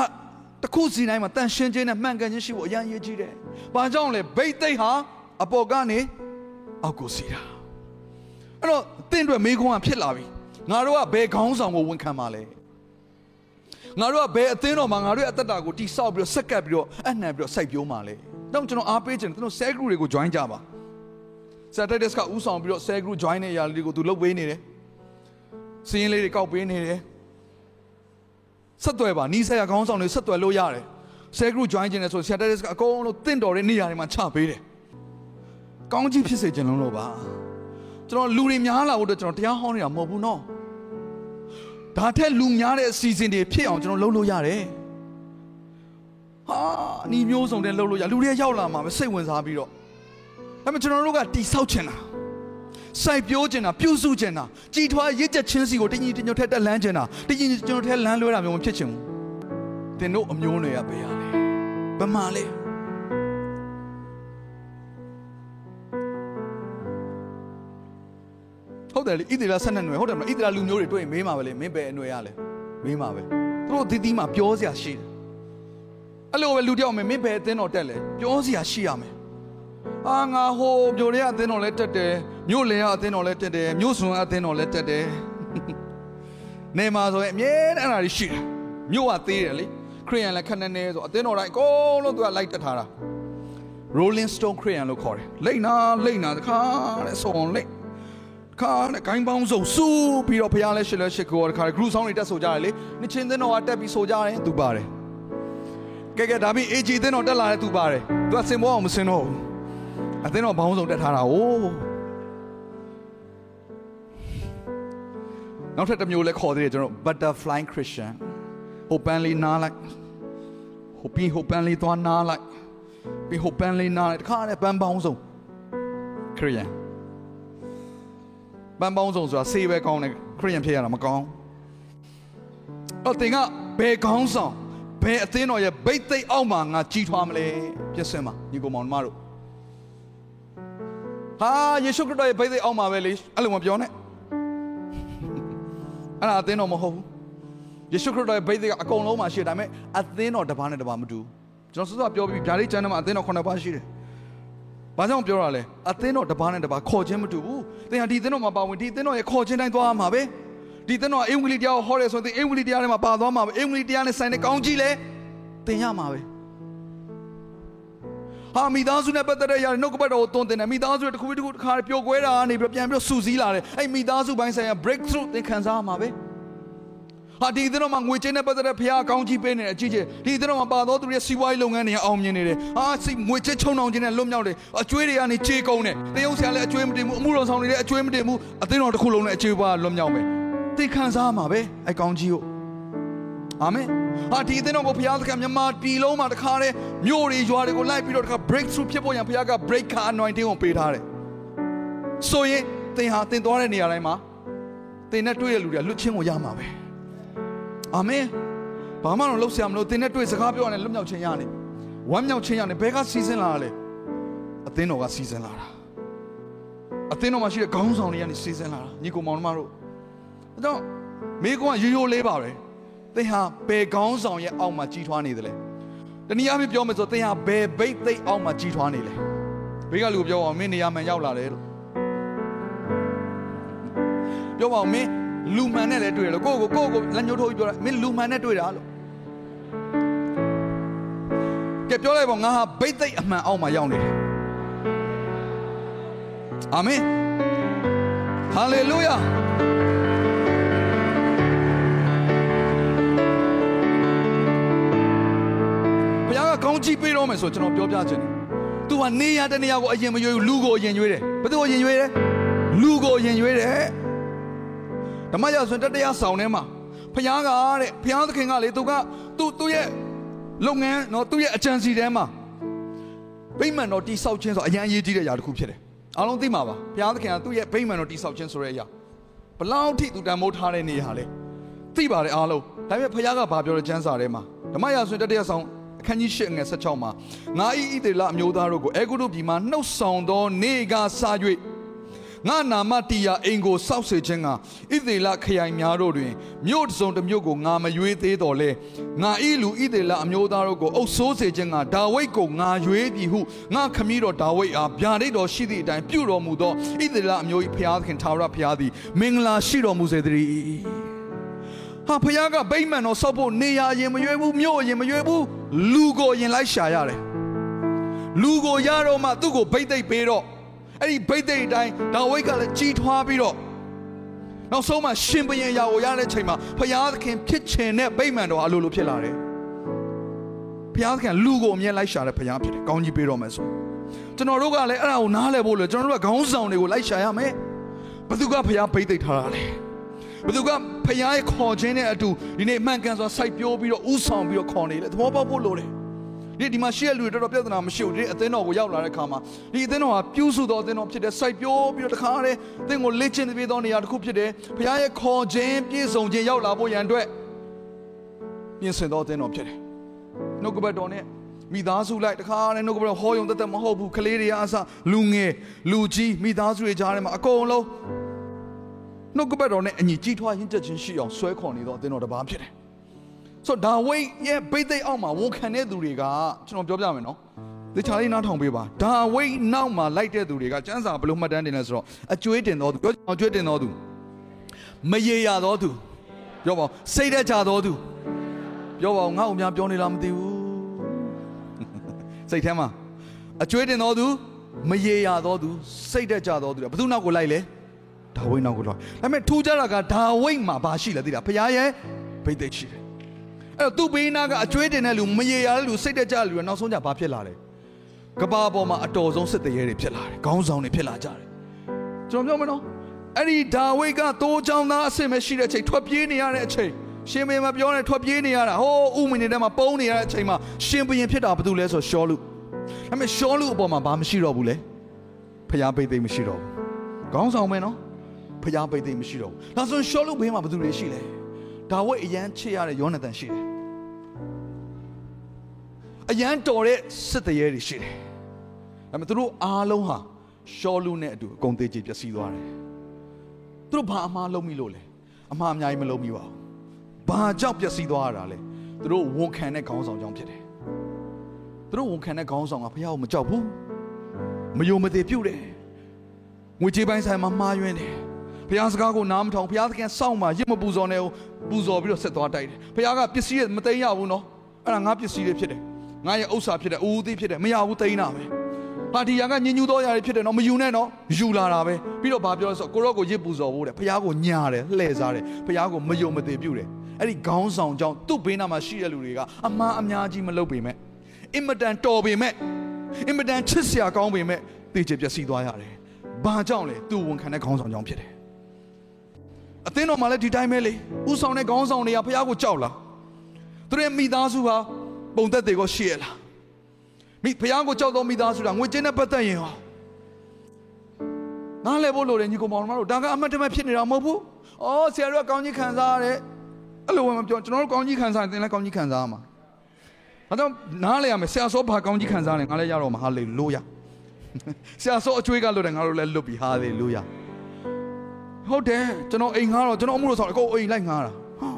B: တစ်ခုစီတိုင်းမှာတန်ရှင်းခြင်းနဲ့မှန်ကန်ခြင်းရှိဖို့အရန်ရည်ကြီးတယ်။ဘာကြောင့်လဲဗိတ်သိက်ဟာအပေါ်ကနေအောက်ကိုစီတာ။အဲ့တော့တင့်အတွက်မေးခွန်းကဖြစ်လာပြီ။ငါတို့ကဘယ်ခေါင်းဆောင်ကိုဝန်ခံပါလဲ။ငါတို့ကဘယ်အသင်းတော်မှာငါတို့ရဲ့အသက်တာကိုတိဆောက်ပြီးတော့ဆက်ကပ်ပြီးတော့အနှံပြီးတော့စိုက်ပျိုးမှာလဲ။ တော့ကျွန်တော်အားပေးခြင်းကျွန်တော် cell group တွေကို join ကြပါ။ Saturdays ကဥဆောင်ပြီးတော့ cell group join တဲ့အရာတွေကိုသူလုပ်ပေးနေတယ်။စည်ရင်လေးတွေကောက်ပေးနေတယ်။ဆက်သွယ်ပါနီးစပ်ရခေါင်းဆောင်တွေဆက်သွယ်လို့ရတယ်ဆဲ group join ခြင်းနဲ့ဆိုဆရာတက်စ်ကအကုန်လုံးတင့်တော်တဲ့နေရာတွေမှာချပေးတယ်ကောင်းကြီးဖြစ်စေခြင်းလုံးလို့ပါကျွန်တော်လူတွေများလာဖို့အတွက်ကျွန်တော်တရားဟောနေတာမဟုတ်ဘူးနော်ဒါထက်လူများတဲ့အစီအစဉ်တွေဖြစ်အောင်ကျွန်တော်လုပ်လို့ရတယ် ဟာနီးမျိုးစုံတဲ့လုပ်လို့ရလူတွေရောက်လာမှာပဲစိတ်ဝင်စားပြီးတော့ဒါပေမဲ့ကျွန်တော်တို့ကတိဆောက်ချင်တာစိုက်ပျိုးကျင်တာပြုစုကျင်တာကြည်ထွားရစ်ချက်ချင်းစီကိုတင်းကြီးတင်းညွတ်ထက်တက်လန်းကျင်တာတင်းကြီးကျွန်တော်ထက်လန်းလွဲတာမျိုးမဖြစ်ချင်ဘူးတင်တို့အမျိုးတွေကဘယ်ရလဲဘယ်မှာလဲဟုတ်တယ်လေဣသရေလဆက်နှစ်နွယ်ဟုတ်တယ်မလားဣသရေလလူမျိုးတွေတွေ့ရင်မေးမှာပဲလေမင်းဘယ်အနွယ်ရလဲမေးမှာပဲသူတို့ဒီဒီမှာပြောစရာရှိတယ် အဲ့လိုပဲလူတယောက်မင်းမင်းဘယ်အသင်းတော်တက်လဲပြောစရာရှိရမယ်အာငါဟိုမြို့ရဲအသင်းတော်လဲတက်တယ်မြို့လင်ရအသင်းတော်လဲတက်တယ်မြို့စွန်အသင်းတော်လဲတက်တယ်နေမှာဆိုရင်အမြဲတမ်းအဲ့ဒါတွေရှိတယ်မြို့ကသေးတယ်လေခရိယန်လည်းခက်နေနေဆိုအသင်းတော်တိုင်းအကုန်လုံးသူကလိုက်တက်ထားတာ Rolling Stone ခရိယန်လို့ခေါ်တယ်လိမ့်နာလိမ့်နာတခါတဲ့ဆိုအောင်လိမ့်ခါနဲ့ဂိုင်းပေါင်းစုံစူးပြီးတော့ဖရားလဲရှစ်လဲရှစ်ကိုတခါဂရုဆောင်တွေတက်ဆိုကြတယ်လေနှစ်ချင်းသင်းတော်ကတက်ပြီးဆိုကြတယ်သူပါတယ် ကဲကဲဒါပြီး AG သင်းတော်တက်လာတဲ့သူပါတယ်သူကစင်ဘောအောင်မစင်တော့ဘူးအသင်းတော်ဘောင်းစုံတက်ထားတာ哦နောက်ထပ်တစ်မျိုးလဲခေါ်သေးတယ်ကျွန်တော် butterfly christian ဟိုပန်းလေးနားလိုက်ဟိုပြီးဟိုပန်းလေးသွားနားလိုက်ပြီးဟိုပန်းလေးနားလိုက်တခါနဲ့ပန်းပေါင်းစုံခရိယန်ပန်းပေါင်းစုံဆိုတာဆေးပဲကောင်းတယ်ခရိယန်ဖြစ်ရတာမကောင်းတော့တင်ကဘယ်ကောင်းဆောင် ဘယ်အသင်းတော်ရဲ့ဗိတ်သိက်အောက်မှာငါကြီးထွားမလဲပြည့်စင်မှာညီကောင်မောင်တို့ဟာယေရှုခရစ်တော်ရဲ့ဗိတ်သိက်အောက်မှာပဲလေအဲ့လိုမပြောနဲ့အဲ့ဒါအသင်းတော်မဟုတ်ဘူးယေရှုခရစ်တော်ရဲ့ဗိသိက်ကအကုန်လုံးမှာရှိတယ်ဒါပေမဲ့အသင်းတော်တစ်ပါးနဲ့တစ်ပါးမတူကျွန်တော်စောစောပြောပြီးဗျာဒိတ်ကျမ်းထဲမှာအသင်းတော်9ပါးရှိတယ်ဘာကြောင့်ပြောရလဲအသင်းတော်တစ်ပါးနဲ့တစ်ပါးခေါ်ခြင်းမတူဘူးသင်ဟာဒီအသင်းတော်မှာပါဝင်ဒီအသင်းတော်ရဲ့ခေါ်ခြင်းတိုင်းသွားမှာပဲ ဒီအသင်းတော်အင်္ဂလိပ်တရားကိုဟောရဲဆိုရင်အင်္ဂလိပ်တရားထဲမှာပါသွားမှာပဲအင်္ဂလိပ်တရားနဲ့ဆိုင်တဲ့ကောင်းကြီးလဲသင်ရမှာပဲဟာမိသားစုနဲ့ပတ်သက်တဲ့ຢာနှုတ်ကပတ်တော်ကိုတွန်းတင်တယ်မိသားစုရဲ့တစ်ခုပြီးတစ်ခုတစ်ခါပျော်ကွဲတာကနေပြီးပြန်ပြီးစူးစီးလာတယ်အဲ့မိသားစုပိုင်းဆိုင်ရာ breakthrough သင်ခံစားရမှာပဲဟာဒီသင်းတော်မှာငွေချင်းနဲ့ပတ်သက်တဲ့ဖခင်အကောင်းကြီးပေးနေတယ်အကြီးကြီးဒီသင်းတော်မှာပါသောသူတွေရဲ့စီးပွားရေးလုပ်ငန်းတွေအောင်မြင်နေတယ်ဟာစီငွေချင်းချုံနှောင်ခြင်းနဲ့လွတ်မြောက်တယ်အကျွေးတွေကနေကြေးကုန်တယ်တရုပ်ဆရာလည်းအကျွေးမတင်ဘူးအမှုတော်ဆောင်တွေလည်းအကျွေးမတင်ဘူးအသင်းတော်တစ်ခုလုံးနဲ့အကျွေးပွားလွတ်မြောက်မယ် သိခံစားမှာပဲအကောင်းကြီးကိုအာမင်ဟာဒီအသင်းတော်ကိုဖခင်သခင်မြန်မာပြည်လုံးမှာတခါတည်းမြို့တွေရွာတွေကိုလိုက်ပြီးတော့တခါ breakthrough ဖြစ်ဖို့ရန်ဖခင်က breaker anointing ကိုပေးထားတယ်ဆိုရင်သင်ဟာသင်သွားတဲ့နေရာတိုင်းမှာသင်နဲ့တွေ့ရတဲ့လူတွေကလွတ်ချင်းကိုရမှာပဲအာမင်ဘာမှတော့လှုပ်ရှားမလို့သင်နဲ့တွေ့စကားပြောရတယ်လွတ်မြောက်ခြင်းရနေဝမ်းမြောက်ခြင်းရနေဘဲကစီစဉ်လာတာလဲအသင်းတော်ကစီစဉ်လာတာအသင်းတော်မှာရှိတဲ့ခေါင်းဆောင်တွေကနေစီစဉ်လာတာညီကိုမောင်နှမတို့အဲ တော့မိကွန်းကရိုးရိုးလေးပါပဲသင်ဟာဘယ်ခေါင်းဆောင်ရဲ့အောက်မှာကြီးထွားနေသလဲတနည်းအားဖြင့်ပြောမယ်ဆိုသင်ဟာဘယ်ဘိတ်သိက်အောက်မှာကြီးထွားနေလဲဘေးကလူပြောအောင်မင်းနေရာမှန်ရောက်လာတယ်လို့ပြောပါအောင်မင်းလူမှန်နဲ့လည်းတွေ့တယ်လို့ကိုယ့်ကိုကိုယ့်ကိုလက်ညှိုးထိုးပြီးပြောတာမင်းလူမှန်နဲ့တွေ့တာလို့ကဲပြောလိုက်ပါငါဟာဘိတ်သိက်အမှန်အောက်မှာရောက်နေတယ်အာမင်ဟာလေလုယာ ကကောင်းချီးပေးတော့မယ်ဆိုကျွန်တော်ပြောပြချင်တယ်။ तू ကနေရတဲ့နေရာကိုအရင်မရွေးဘူးလူကိုအရင်ရွေးတယ်။ဘယ်သူကိုအရင်ရွေးတယ်။လူကိုအရင်ရွေးတယ်။ဓမ္မရာဆိုရင်တတရားဆောင်ထဲမှာဘုရားကတဲ့ဘုရားသခင်ကလေသူကသူ့သူ့ရဲ့လုပ်ငန်းနော်သူ့ရဲ့အကြံစီထဲမှာဗိမာန်တော်တိဆောက်ခြင်းဆိုအရန်အရေးကြီးတဲ့အရာတစ်ခုဖြစ်တယ်။အားလုံးသိမှာပါ။ဘုရားသခင်ကသူ့ရဲ့ဗိမာန်တော်တိဆောက်ခြင်းဆိုတဲ့အရာဘလောက်ထိသူတန်မိုးထားတဲ့နေရာလဲ။သိပါတယ်အားလုံး။ဒါပေမဲ့ဘုရားကဘာပြောလဲကျမ်းစာထဲမှာဓမ္မရာဆိုရင်တတရားဆောင် အခန်းကြီး၈ငယ်16မှာငါဤဣသေလအမျိုးသားတို့ကိုအေဂုတုပြည်မှာနှုတ်ဆောင်သောနေကစား၍ငါနာမတီယာအိမ်ကိုစောက်စေခြင်းကဣသေလခရိုင်များတို့တွင်မြို့တစ်စုံတစ်မြို့ကိုငါမရွေးသေးတော်လဲငါဤလူဣသေလအမျိုးသားတို့ကိုအုပ်ဆိုးစေခြင်းကဒါဝိဒ်ကိုငါရွေးပြီဟုငါခမည်းတော်ဒါဝိဒ်အားဗျာဒိတ်တော်ရှိသည့်အတိုင်းပြုတော်မူသောဣသေလအမျိုး၏ဖျားသခင်သာရဖျားသည်မင်္ဂလာရှိတော်မူစေတည်း ဟာဖခင်ကဗိမ္မာန်တော်ဆောက်ဖို့နေရာရင်မရွေးဘူးမြို့ရင်မရွေးဘူးလူကိုရင်လိုက်ရှာရတယ်လူကိုရတော့မှသူ့ကိုဗိတ်သိက်ပေးတော့အဲ့ဒီဗိတ်သိက်အတိုင်းဒါဝိဒ်ကလည်းကြီးထွားပြီးတော့နောက်ဆုံးမှရှင်ဘရင်ရာကိုရတဲ့ချိန်မှာဖခင်သခင်ဖြစ်ချင်တဲ့ဗိမ္မာန်တော်အလိုလိုဖြစ်လာတယ်ဖခင်သခင်လူကိုအမြဲလိုက်ရှာတဲ့ဖခင်ဖြစ်တယ်ကောင်းကြီးပေးတော့မယ်ဆိုကျွန်တော်တို့ကလည်းအဲ့ဒါကိုနားလည်ဖို့လို့ကျွန်တော်တို့ကခေါင်းဆောင်တွေကိုလိုက်ရှာရမယ်ဘသူကဖခင်ဗိတ်သိက်ထားတာလဲ ဘသူကဖခင်ရဲ့ခေါ်ခြင်းနဲ့အတူဒီနေ့မှန်ကန်စွာစိုက်ပျိုးပြီးတော့ဥဆောင်ပြီးတော့ခေါ်နေလေသဘောပေါက်ဖို့လိုတယ်ဒီဒီမှာရှိတဲ့လူတွေတော်တော်ပြဿနာမရှိဘူးဒီအသင်းတော်ကိုရောက်လာတဲ့ခါမှာဒီအသင်းတော်ဟာပြုစုတော်အသင်းတော်ဖြစ်တဲ့စိုက်ပျိုးပြီးတော့တခါတည်းအသင်းကိုလေ့ကျင့်ပေးသောနေရာတစ်ခုဖြစ်တယ်ဖခင်ရဲ့ခေါ်ခြင်းပြည့်စုံခြင်းရောက်လာဖို့ရန်အတွက်ပြင်ဆင်တော်အသင်းတော်ဖြစ်တယ်နှုတ်ကပတ်တော်နဲ့မိသားစုလိုက်တခါနဲ့နှုတ်ကပတ်တော်ဟောယုံတသက်မဟုတ်ဘူးကလေးတွေအားအစလူငယ်လူကြီးမိသားစုတွေကြားထဲမှာအကုန်လုံး နှုတ်ကပတ်တော်နဲ့အညီကြီးထွားရင်းချက်ချင်းရှိအောင်ဆွဲခေါ်နေတော့အသင်းတော်တစ်ပါးဖြစ်တယ်ဆိုတော့ဒါဝိတ်ရဲ့ဘိသိက်အောက်မှာဝန်ခံတဲ့သူတွေကကျွန်တော်ပြောပြမယ်နော်ဒီချာလေးနားထောင်ပေးပါဒါဝိတ်နောက်မှာလိုက်တဲ့သူတွေကစံစာဘယ်လိုမှတ်တမ်းတင်လဲဆိုတော့အကျွေးတင်တော်သူပြောအကျွေးတင်တော်သူမရေရတော်သူပြောပါဦးစိတ်သက်ကြတော်သူပြောပါဦးငါ့အများပြောနေလားမသိဘူးစိတ်ထဲမှာအကျွေးတင်တော်သူမရေရတော်သူစိတ်သက်ကြတော်သူဘယ်သူနောက်ကိုလိုက်လဲ ဒါဝိတ်နောက်ကိုလိုက်ဒါပေမဲ့ထူးခြားတာကဒါဝိတ်မှာဘာရှိလဲသိလားဖခင်ရဲ့ဘိသိက်ရှိတယ်အဲ့တော့သူ့ဘေးနာကအကျွေးတင်တဲ့လူမရေရတဲ့လူစိတ်တက်ကြတဲ့လူကနောက်ဆုံးကြဘာဖြစ်လာလဲကဘာပေါ်မှာအတော်ဆုံးစစ်တရေတွေဖြစ်လာတယ်ခေါင်းဆောင်တွေဖြစ်လာကြတယ်ကျွန်တော်ပြောမယ်နော်အဲ့ဒီဒါဝိဒ်ကတိုးချောင်းသားအစ်မရှိတဲ့အချိန်ထွက်ပြေးနေရတဲ့အချိန်ရှင်ဘုရင်မပြောနဲ့ထွက်ပြေးနေရတာဟိုးဥမင်နေတဲ့မှာပုံနေရတဲ့အချိန်မှာရှင်ဘုရင်ဖြစ်တာဘာလို့လဲဆိုရှောလူဒါပေမဲ့ရှောလူအပေါ်မှာဘာမရှိတော့ဘူးလေဖျားပိတ်သိမ်းမရှိတော့ဘူးခေါင်းဆောင်မယ်နော် ဖျားပိတ်သိမ်းမရှိတော့ဘူးဒါဆိုရှောလူဘေးမှာဘာလို့လဲရှိလဲဒါဝိဒ်အရန်ချစ်ရတဲ့ယောနသန်ရှိတယ်အရန်တော်တဲ့စစ်တရေတွေရှိတယ်။ဒါပေမဲ့သူတို့အားလုံးဟာရှောလူနဲ့အတူအကုန်သေးချေပျက်စီးသွားတယ်။သူတို့ဘာအမှားလုပ်မိလို့လဲ။အမှားအများကြီးမလုပ်မိပါဘူး။ဘာကြောင့်ပျက်စီးသွားရတာလဲ။သူတို့ဝန်ခံတဲ့ခေါင်းဆောင်ကြောင့်ဖြစ်တယ်။သူတို့ဝန်ခံတဲ့ခေါင်းဆောင်ကဘုရားကိုမကြောက်ဘူး။မယုံမသေးပြုတ်တယ်။ငွေကြေးပိုင်းဆိုင်မှာမှားယွင်းတယ်။ ဘုရားစကားကိုနားမထောင်ဘုရားသခင်စောင့်မှာရစ်မပူဇော်နဲ့ပူဇော်ပြီးတော့ဆက်သွားတိုက်တယ်။ဘုရားကပစ္စည်းမသိမ်းရဘူးနော်။အဲ့ဒါငါပစ္စည်းတွေဖြစ်တယ်။ငါရဲ့ဥစ္စာဖြစ်တယ်အိုးသေးဖြစ်တယ်မရဘူးသိမ်းတာပဲဟာဒီရကညင်ညူသောຢာတွေဖြစ်တယ်နော်မယူနဲ့နော်ယူလာတာပဲပြီးတော့ဘာပြောလဲဆိုကိုရော့ကိုရစ်ပူဇော်ဖို့တယ်ဖះကိုညာတယ်လှည့်စားတယ်ဖះကိုမယုံမသိပြုတယ်အဲ့ဒီခေါင်းဆောင်ကြောင့်သူ့ဘေးနားမှာရှိတဲ့လူတွေကအမှားအများကြီးမလုပ်ပေမဲ့အင်မတန်တော်ပေမဲ့အင်မတန်ချစ်စရာကောင်းပေမဲ့သိချေပျက်စီးသွားရတယ်ဘာကြောင့်လဲသူ့ဝန်ခံတဲ့ခေါင်းဆောင်ကြောင့်ဖြစ်တယ် အသင်းတော်မှာလည်းဒီတိုင်းပဲလေဥဆောင်တဲ့ခေါင်းဆောင်တွေကဖះကိုကြောက်လားသူတို့ရဲ့မိသားစုဟာပုံသက်တွေကိုရှိရလားမိဖះကိုကြောက်တော့မိသားစုတာငွေကျင်းနဲ့ပတ်သက်ရင်ဟောနားလဲဖို့လိုတယ်ညီကောင်မောင်တို့ဒါကအမတ်တမဲ့ဖြစ်နေတာမဟုတ်ဘူး။အော်ဆရာတို့ကကောင်းကြီးခံစားရတယ်။အဲ့လိုမှမပြောကျွန်တော်တို့ကောင်းကြီးခံစားရင်သင်လည်းကောင်းကြီးခံစားရမှာ။ဒါတော့နားလဲရမယ်ဆရာစောဘာကောင်းကြီးခံစားလဲငါလည်းရတော့မှာဟာလေလုယာ။ဆရာစောအကျွေးကလွတ်တယ်ငါတို့လည်းလွတ်ပြီဟာလေလုယာ ဟုတ်တယ်ကျွန်တော်အိမ်ငှားတော့ကျွန်တော်အမှုလို့ဆောင်အကုန်အိမ်လိုက်ငှားတာဟာ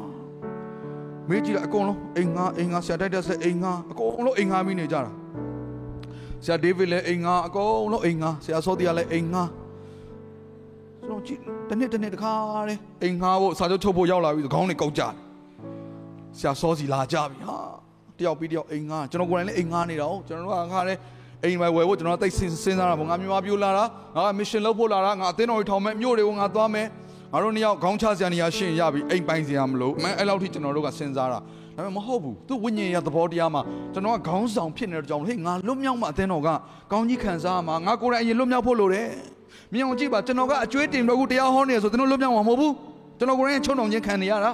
B: မေးကြည့်လိုက်အကုန်လုံးအိမ်ငှားအိမ်ငှားဆရာတိုက်တဲ့ဆက်အိမ်ငှားအကုန်လုံးအိမ်ငှားမိနေကြတာဆရာဒေးဗစ်လည်းအိမ်ငှားအကုန်လုံးအိမ်ငှားဆရာစောတီကလည်းအိမ်ငှားကျွန်တော်ကြည့်တစ်နေ့တစ်နေ့တခါတဲ့အိမ်ငှားဖို့စာချုပ်ချုပ်ဖို့ရောက်လာပြီဆိုခေါင်းတွေကောက်ကြတယ်ဆရာစောစီလာကြပြီဟာတယောက်ပြီးတယောက်အိမ်ငှားကျွန်တော်ကိုယ်တိုင်လည်းအိမ်ငှားနေတာဟုတ်ကျွန်တော်တို့ကငှားတယ် အိမ်ပဲဝယ်ဖို့ကျွန်တော်တိတ်စဉ်းစားတာပေါ့ငါမြန်မာပြိုလာတာငါမစ်ရှင်လုပ်ဖို့လာတာငါအသင်းတော်ကြီးထောင်မဲ့မြို့တွေကိုငါသွားမယ်ငါတို့နှစ်ယောက်ခေါင်းချစရာနေရာရှင်းရပြီအိမ်ပိုင်စရာမလိုမအဲ့လောက်ထိကျွန်တော်တို့ကစဉ်းစားတာဒါပေမဲ့မဟုတ်ဘူးသူဝိညာဉ်ရသဘောတရားမှာကျွန်တော်ကခေါင်းဆောင်ဖြစ်နေတဲ့ကြောင့်ဟေးငါလွတ်မြောက်မှအသင်းတော်ကကောင်းကြီးခံစားမှာငါကိုယ်တိုင်အရင်လွတ်မြောက်ဖို့လိုတယ်မြင်အောင်ကြည့်ပါကျွန်တော်ကအကျွေးတင်တော့ခုတရားဟောနေဆိုကျွန်တော်လွတ်မြောက်မှာမဟုတ်ဘူးကျွန်တော်ကိုယ်တိုင်ချုံနှောင်ခြင်းခံနေရတာ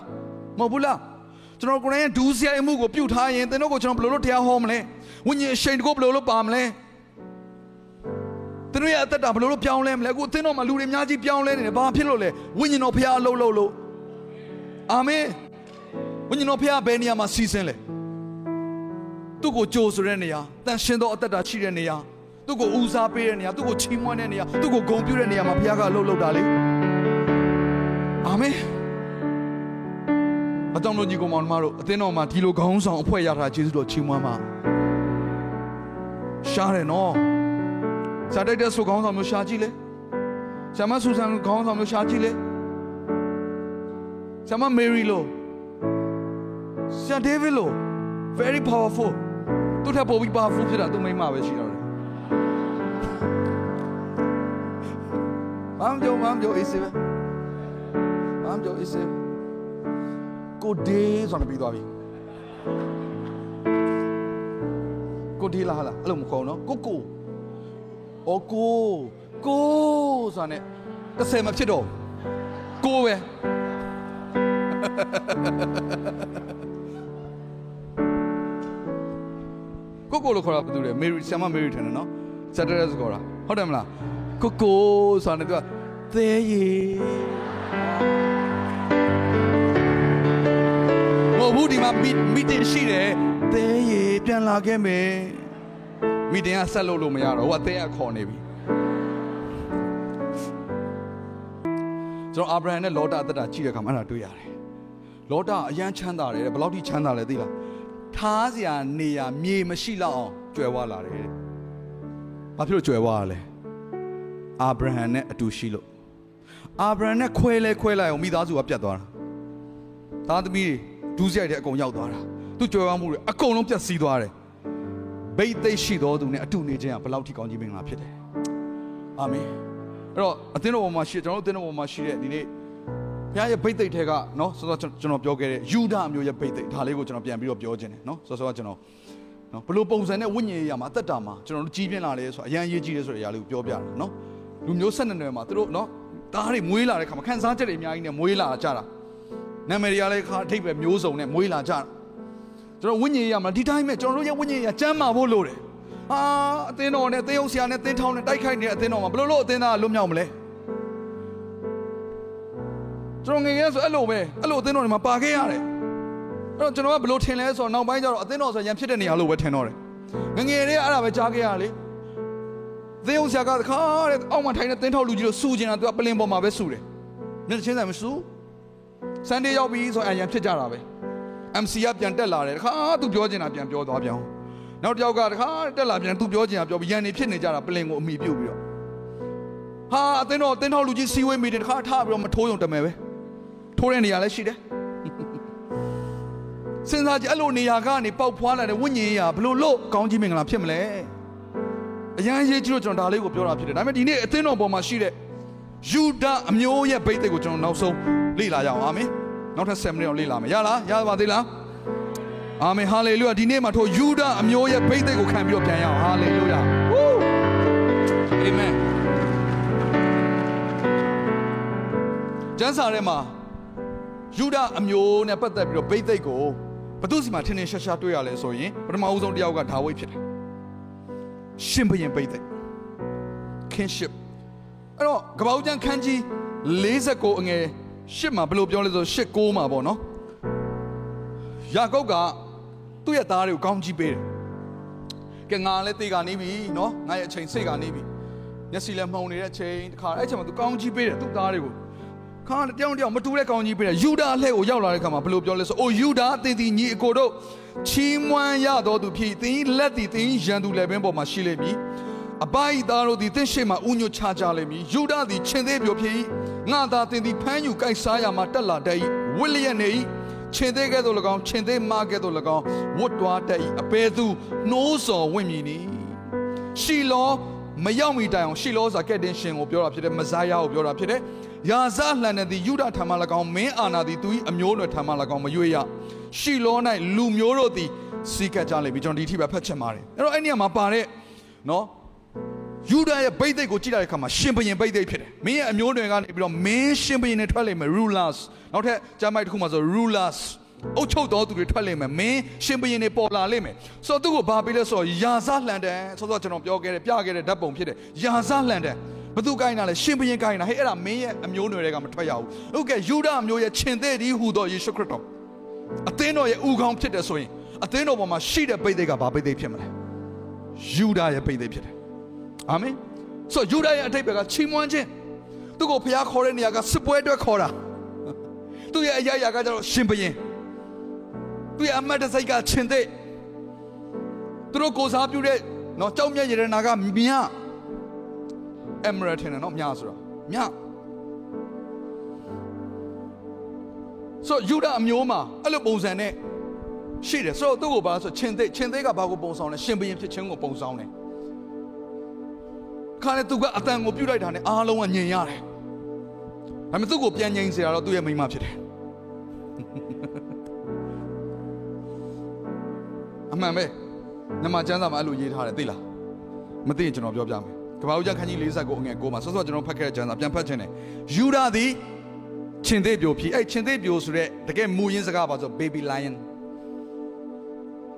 B: မဟုတ်ဘူးလား ကျွန်တော်ကိုယ်တိုင်ဒူးစရာအမှုကိုပြုတ်ထားရင်သင်တို့ကိုကျွန်တော်ဘယ်လိုလုပ်တရားဟောမလဲဝိညာဉ်အရှိန်တကိုဘယ်လိုလုပ်ပါမလဲသူတို့ရဲ့အသက်တာဘယ်လိုလုပ်ပြောင်းလဲမလဲအခုအသင်းတော်မှာလူတွေအများကြီးပြောင်းလဲနေတယ်ဘာဖြစ်လို့လဲဝိညာဉ်တော်ဖခင်အလုပ်လုပ်လို့အာမင်ဝိညာဉ်တော်ဖခင်ဘယ်နေရာမှာစီစဉ်လဲသူ့ကိုကြိုဆိုတဲ့နေရာတန်ရှင်သောအသက်တာရှိတဲ့နေရာသူ့ကိုဦးစားပေးတဲ့နေရာသူ့ကိုချီးမွမ်းတဲ့နေရာသူ့ကိုဂုဏ်ပြုတဲ့နေရာမှာဖခင်ကအလုပ်လုပ်တာလေအာမင် အတောင်တို့ညီကောင်မောင်နှမတို့အသင်းတော်မှာဒီလိုခေါင်းဆောင်အဖွဲ့ရတာယေရှုတော်ချီးမွမ်းပါရှားတယ်နော်စာတိုက်တဲ့ဆုခေါင်းဆောင်မျိုးရှားကြည့်လေဆရာမဆူဆန်ခေါင်းဆောင်မျိုးရှားကြည့်လေဆရာမမေရီလိုဆရာဒေးဗစ်လို very powerful သူထပ်ပို့ပြီး powerful ဖြစ်တာသူမိမပဲရှိတော့တယ်ဘာမှပြောဘာမှပြောအေးစေပဲဘာမှပြောအေးစေ ကိုဒေးဆိုတာပြီးသွားပြီကိုဒေးလားဟာလားအဲ့လိုမခေါ်နော်ကိုကို။အော်ကိုကိုဆိုတာနဲ့တစ်ဆယ်မဖြစ်တော့ကိုပဲကိုကိုလို့ခေါ်တာဘာတူလဲမေရီဆ iam မေရီထင်တယ်နော်စက်တရက်စခေါ်တာဟုတ်တယ်မလားကိုကိုဆိုတာနဲ့သူကသဲရီ တ်ဘူးဒီမှာမီတင်ရှိတယ်သဲရီပြန်လာခဲ့မယ်မီတင်ကဆက်လုပ်လို့မရတော့ဟိုအသေးကခေါ်နေပြီကျွန်တော်အာဗြဟံနဲ့လောတာအသက်တာကြည့်တဲ့အခါမှာအဲ့ဒါတွေ့ရတယ်လောတာအရန်ချမ်းသာတယ်တဲ့ဘယ်လောက်ထိချမ်းသာလဲသိလားထားစရာနေရာမြေမရှိလောက်အောင်ကျွယ်ဝလာတယ်တဲ့ဘာဖြစ်လို့ကျွယ်ဝရလဲအာဗြဟံနဲ့အတူရှိလို့အာဗြဟံနဲ့ခွဲလဲခွဲလိုက်အောင်မိသားစုကပြတ်သွားတာသားသမီးတွေ ဒူးစရိုက်တဲ့အကုန်ရောက်သွားတာသူကျွယ်ဝမှုတွေအကုန်လုံးပြတ်စီးသွားတယ်ဘိတ်သိက်ရှိတော်သူနဲ့အတူနေခြင်းကဘယ်လောက်ထိကောင်းကြီးမင်္ဂလာဖြစ်တယ်အာမင်အဲ့တော့အသင်းတော်ပေါ်မှာရှိကျွန်တော်တို့အသင်းတော်ပေါ်မှာရှိတဲ့ဒီနေ့ဘုရားရဲ့ဘိတ်သိက်ထဲကနော်စောစောကျွန်တော်ပြောခဲ့တဲ့ယူဒအမျိုးရဲ့ဘိတ်သိက်ဒါလေးကိုကျွန်တော်ပြန်ပြီးတော့ပြောခြင်းတယ်နော်စောစောကကျွန်တော်နော်ဘယ်လိုပုံစံနဲ့ဝိညာဉ်ရေးရမှာအသက်တာမှာကျွန်တော်တို့ကြီးပြင်းလာလဲဆိုတော့အရန်ရေးကြီးတယ်ဆိုတဲ့အရာလေးကိုပြောပြတာနော်လူမျိုးဆက်နေတယ်မှာသူတို့နော်သားတွေမွေးလာတဲ့ခါမှာခန်းစားချက်တွေအများကြီးနဲ့မွေးလာကြတာ နာမည်တွေကလည်းခါအထိပ်ပဲမျိုးစုံနဲ့မွေးလာကြတာကျွန်တော်ဝိညာဉ်ရမှာဒီတိုင်းပဲကျွန်တော်တို့ရဲ့ဝိညာဉ်ရကျမ်းမာဖို့လိုတယ်။အာအသင်းတော်နဲ့သင်းအုပ်ဆရာနဲ့သင်းထောင်းနဲ့တိုက်ခိုက်နေတဲ့အသင်းတော်မှာဘယ်လိုလုပ်အသင်းသားလွတ်မြောက်မလဲ။ကျွန်တော်ငယ်ငယ်ဆိုအဲ့လိုပဲအဲ့လိုအသင်းတော်တွေမှာပါခဲ့ရတယ်။အဲ့တော့ကျွန်တော်ကဘယ်လိုထင်လဲဆိုတော့နောက်ပိုင်းကျတော့အသင်းတော်ဆိုရန်ဖြစ်တဲ့နေရာလို့ပဲထင်တော့တယ်။ငယ်ငယ်လေးကအဲ့ဒါပဲကြားခဲ့ရလေ။သင်းအုပ်ဆရာကတခါတဲ့အောက်မှာထိုင်တဲ့သင်းထောက်လူကြီးတို့စူကျင်တာသူကပလင်ပေါ်မှာပဲစူတယ်။မျက်ချင်းဆိုင်မစူ။ ဆန်ဒေးရောက်ပြီဆိုအရန်ဖြစ်ကြတာပဲ။ MC ကပြန်တက်လာတယ်တခါသူပြောချင်တာပြန်ပြောသွားပြန်နောက်တစ်ယောက်ကတခါတက်လာပြန်သူပြောချင်တာပြောပြီးရန်နေဖြစ်နေကြတာပလင်ကိုအမိပြုတ်ပြီးတော့ဟာအသင်းတော်အသင်းတော်လူကြီးစီဝေးမိတယ်တခါထားပြီးတော့မထိုးရုံတမယ်ပဲထိုးတဲ့နေရာလည်းရှိတယ်စဉ်းစားကြည့်အဲ့လိုနေရာကနေပေါက်ဖွာလာတဲ့ဝိညာဉ်ရာဘလို့လို့ကောင်းကြီးမင်္ဂလာဖြစ်မလဲအရန်ရေးကြီးလို့ကျွန်တော်ဒါလေးကိုပြောတာဖြစ်တယ်ဒါပေမဲ့ဒီနေ့အသင်းတော်ပေါ်မှာရှိတဲ့ ယူဒအမျိုးရဲ့ဘိတ်သိက်ကိုကျွန်တော်နောက်ဆုံးလေ့လာရအောင်အာမင်နောက်ထပ်7မိနစ်အောင်လေ့လာမယ်ရလားရပါသေးလားအာမင်ဟာလေလုယာဒီနေ့မှာထိုယူဒအမျိုးရဲ့ဘိတ်သိက်ကိုခံပြီးတော့ပြန်ရအောင်ဟာလေလုယာဝူးအာမင်ကျမ်းစာထဲမှာယူဒအမျိုးနဲ့ပတ်သက်ပြီးတော့ဘိတ်သိက်ကိုဘသူစီမှာထင်ထင်ရှားရှားတွေ့ရလဲဆိုရင်ပထမဦးဆုံးတစ်ယောက်ကဒါဝိဒ်ဖြစ်တယ်ရှင်ဘုရင်ဘိတ်သိက် kinship အဲ့တော့ကပ္ပဦးကျမ်းခန်းကြီး49အငယ်8မှာဘယ်လိုပြောလဲဆို8 9မှာပေါ့နော်ယာကုပ်ကသူ့ရဲ့သားတွေကိုကောင်းကြီးပေးတယ်ကဲငါလည်းတေကနေပြီနော်ငါရဲ့အချိန်စိတ်ကနေပြီမျက်စိလည်းမှုံနေတဲ့ချိန်တခါအဲ့ချိန်မှာသူကောင်းကြီးပေးတယ်သူ့သားတွေကိုခါတယောက်တယောက်မတူတဲ့ကောင်းကြီးပေးတယ်ယူဒာလှဲ့ကိုရောက်လာတဲ့ခါမှာဘယ်လိုပြောလဲဆိုအိုယူဒာသင်သည်ညီအကိုတို့ချီးမွမ်းရတော်သူဖြစ်သင်လက်သည်သင်ရန်သူလည်းပင်ပေါ်မှာရှိလိမ့်မည် အပိုက်သားတို့သည်သင်ရှိမှဥညွတ်ချကြလိမ့်မည်ယူဒာသည်ချင်းသေးပြိုဖြစ်၏ငါသာသင်သည်ဖမ်းယူကိုက်စားရမှာတက်လာတတ်၏ဝိလျက်နေ၏ချင်းသေးကဲ့သို့၎င်းချင်းသေးမကဲ့သို့၎င်းဝတ်တွားတတ်၏အဘယ်သူနှိုးဆော်ဝင့်မည်နည်းရှီလောမရောက်မီတိုင်အောင်ရှီလောစာကဲ့တင်ရှင်ကိုပြောတာဖြစ်တယ်မဇာယာကိုပြောတာဖြစ်တယ်ယာဇလှန်တဲ့သည်ယူဒထံမှ၎င်းမင်းအာနာသည်သူ၏အမျိုးအနွယ်ထံမှ၎င်းမရွေ့ရရှီလော၌လူမျိုးတို့သည်စီကတ်ကြလိမ့်မယ်ကျွန်တော်ဒီအထိပဲဖတ်ချင်ပါတယ်အဲ့တော့အဲ့ဒီနေရာမှာပါတဲ့နော် ယူဒရဲ့ဗိသိက်ကိုကြည့်လိုက်တဲ့အခါမှာရှင်ဘရင်ဗိသိက်ဖြစ်တယ်မင်းရဲ့အမျိုးအနွယ်ကနေပြီးတော့မင်းရှင်ဘရင်နဲ့ထွက်လိမ့်မယ် rulers နောက်ထပ်ကျမ်းပိုက်တစ်ခုမှာဆို rulers အုတ်ချုပ်တော်သူတွေထွက်လိမ့်မယ်မင်းရှင်ဘရင်တွေပေါ်လာလိမ့်မယ်ဆိုတော့သူ့ကိုဘာပေးလဲဆိုတော့ယာဇလှန်တယ်ဆိုတော့ကျွန်တော်ပြောခဲ့တယ်ပြခဲ့တဲ့ဓာတ်ပုံဖြစ်တယ်ယာဇလှန်တယ်ဘသူကိုင်းတာလဲရှင်ဘရင်ကိုင်းတာဟဲ့အဲ့ဒါမင်းရဲ့အမျိုးအနွယ်တွေကမထွက်ရဘူးဟုတ်ကဲ့ယူဒအမျိုးရဲ့ရှင်သေးဒီဟူသောယေရှုခရစ်တော်အသင်းတော်ရဲ့ဥကောင်းဖြစ်တယ်ဆိုရင်အသင်းတော်ပေါ်မှာရှိတဲ့ပိတ်သိက်ကဘာပိတ်သိက်ဖြစ်မလဲယူဒရဲ့ပိတ်သိက်ဖြစ်တယ် အာမင်ဆိုယူဒရဲ့အထိပ္ပယ်ကချီးမွမ်းခြင်းသူ့ကိုဖျားခေါ်တဲ့နေရာကစစ်ပွဲအတွက်ခေါ်တာသူ့ရဲ့အရာရာကကျတော့ရှင်ဘရင်သူရဲ့အမတ်တစိတ်ကချင်းတဲ့သူတို့ကိုစားပြုတဲ့နော်ကြောက်မြတ်ရတနာကမြအမရထင်တယ်နော်မြဆိုတော့မြဆိုယူဒအမျိုးမှာအဲ့လိုပုံစံနဲ့ရှိတယ်ဆိုတော့သူ့ကိုဘာဆိုချင်းတဲ့ချင်းတဲ့ကဘာကိုပုံဆောင်လဲရှင်ဘရင်ဖြစ်ခြင်းကိုပုံဆောင်တယ် ခါနဲ့သူကအတန်ကိုပြုတ်လိုက်တာနဲ့အားလုံးကညင်ရတယ်ဒါပေမဲ့သူ့ကိုပြန်ငြိမ်စေတာတော့သူ့ရဲ့မိန်းမဖြစ်တယ်အမှန်ပဲနမကျမ်းစာမှာအဲ့လိုရေးထားတယ်သိလားမသိရင်ကျွန်တော်ပြောပြမယ်ကဘာဦးကျခန်းကြီး49အငယ်9မှာဆောစောကျွန်တော်ဖတ်ခဲ့တဲ့ကျမ်းစာပြန်ဖတ်ခြင်းတယ်ယူဒာသည်ချင်းသေးပြိုဖြစ်အဲ့ချင်းသေးပြိုဆိုတဲ့တကယ်မူရင်းစကားပါဆို baby lion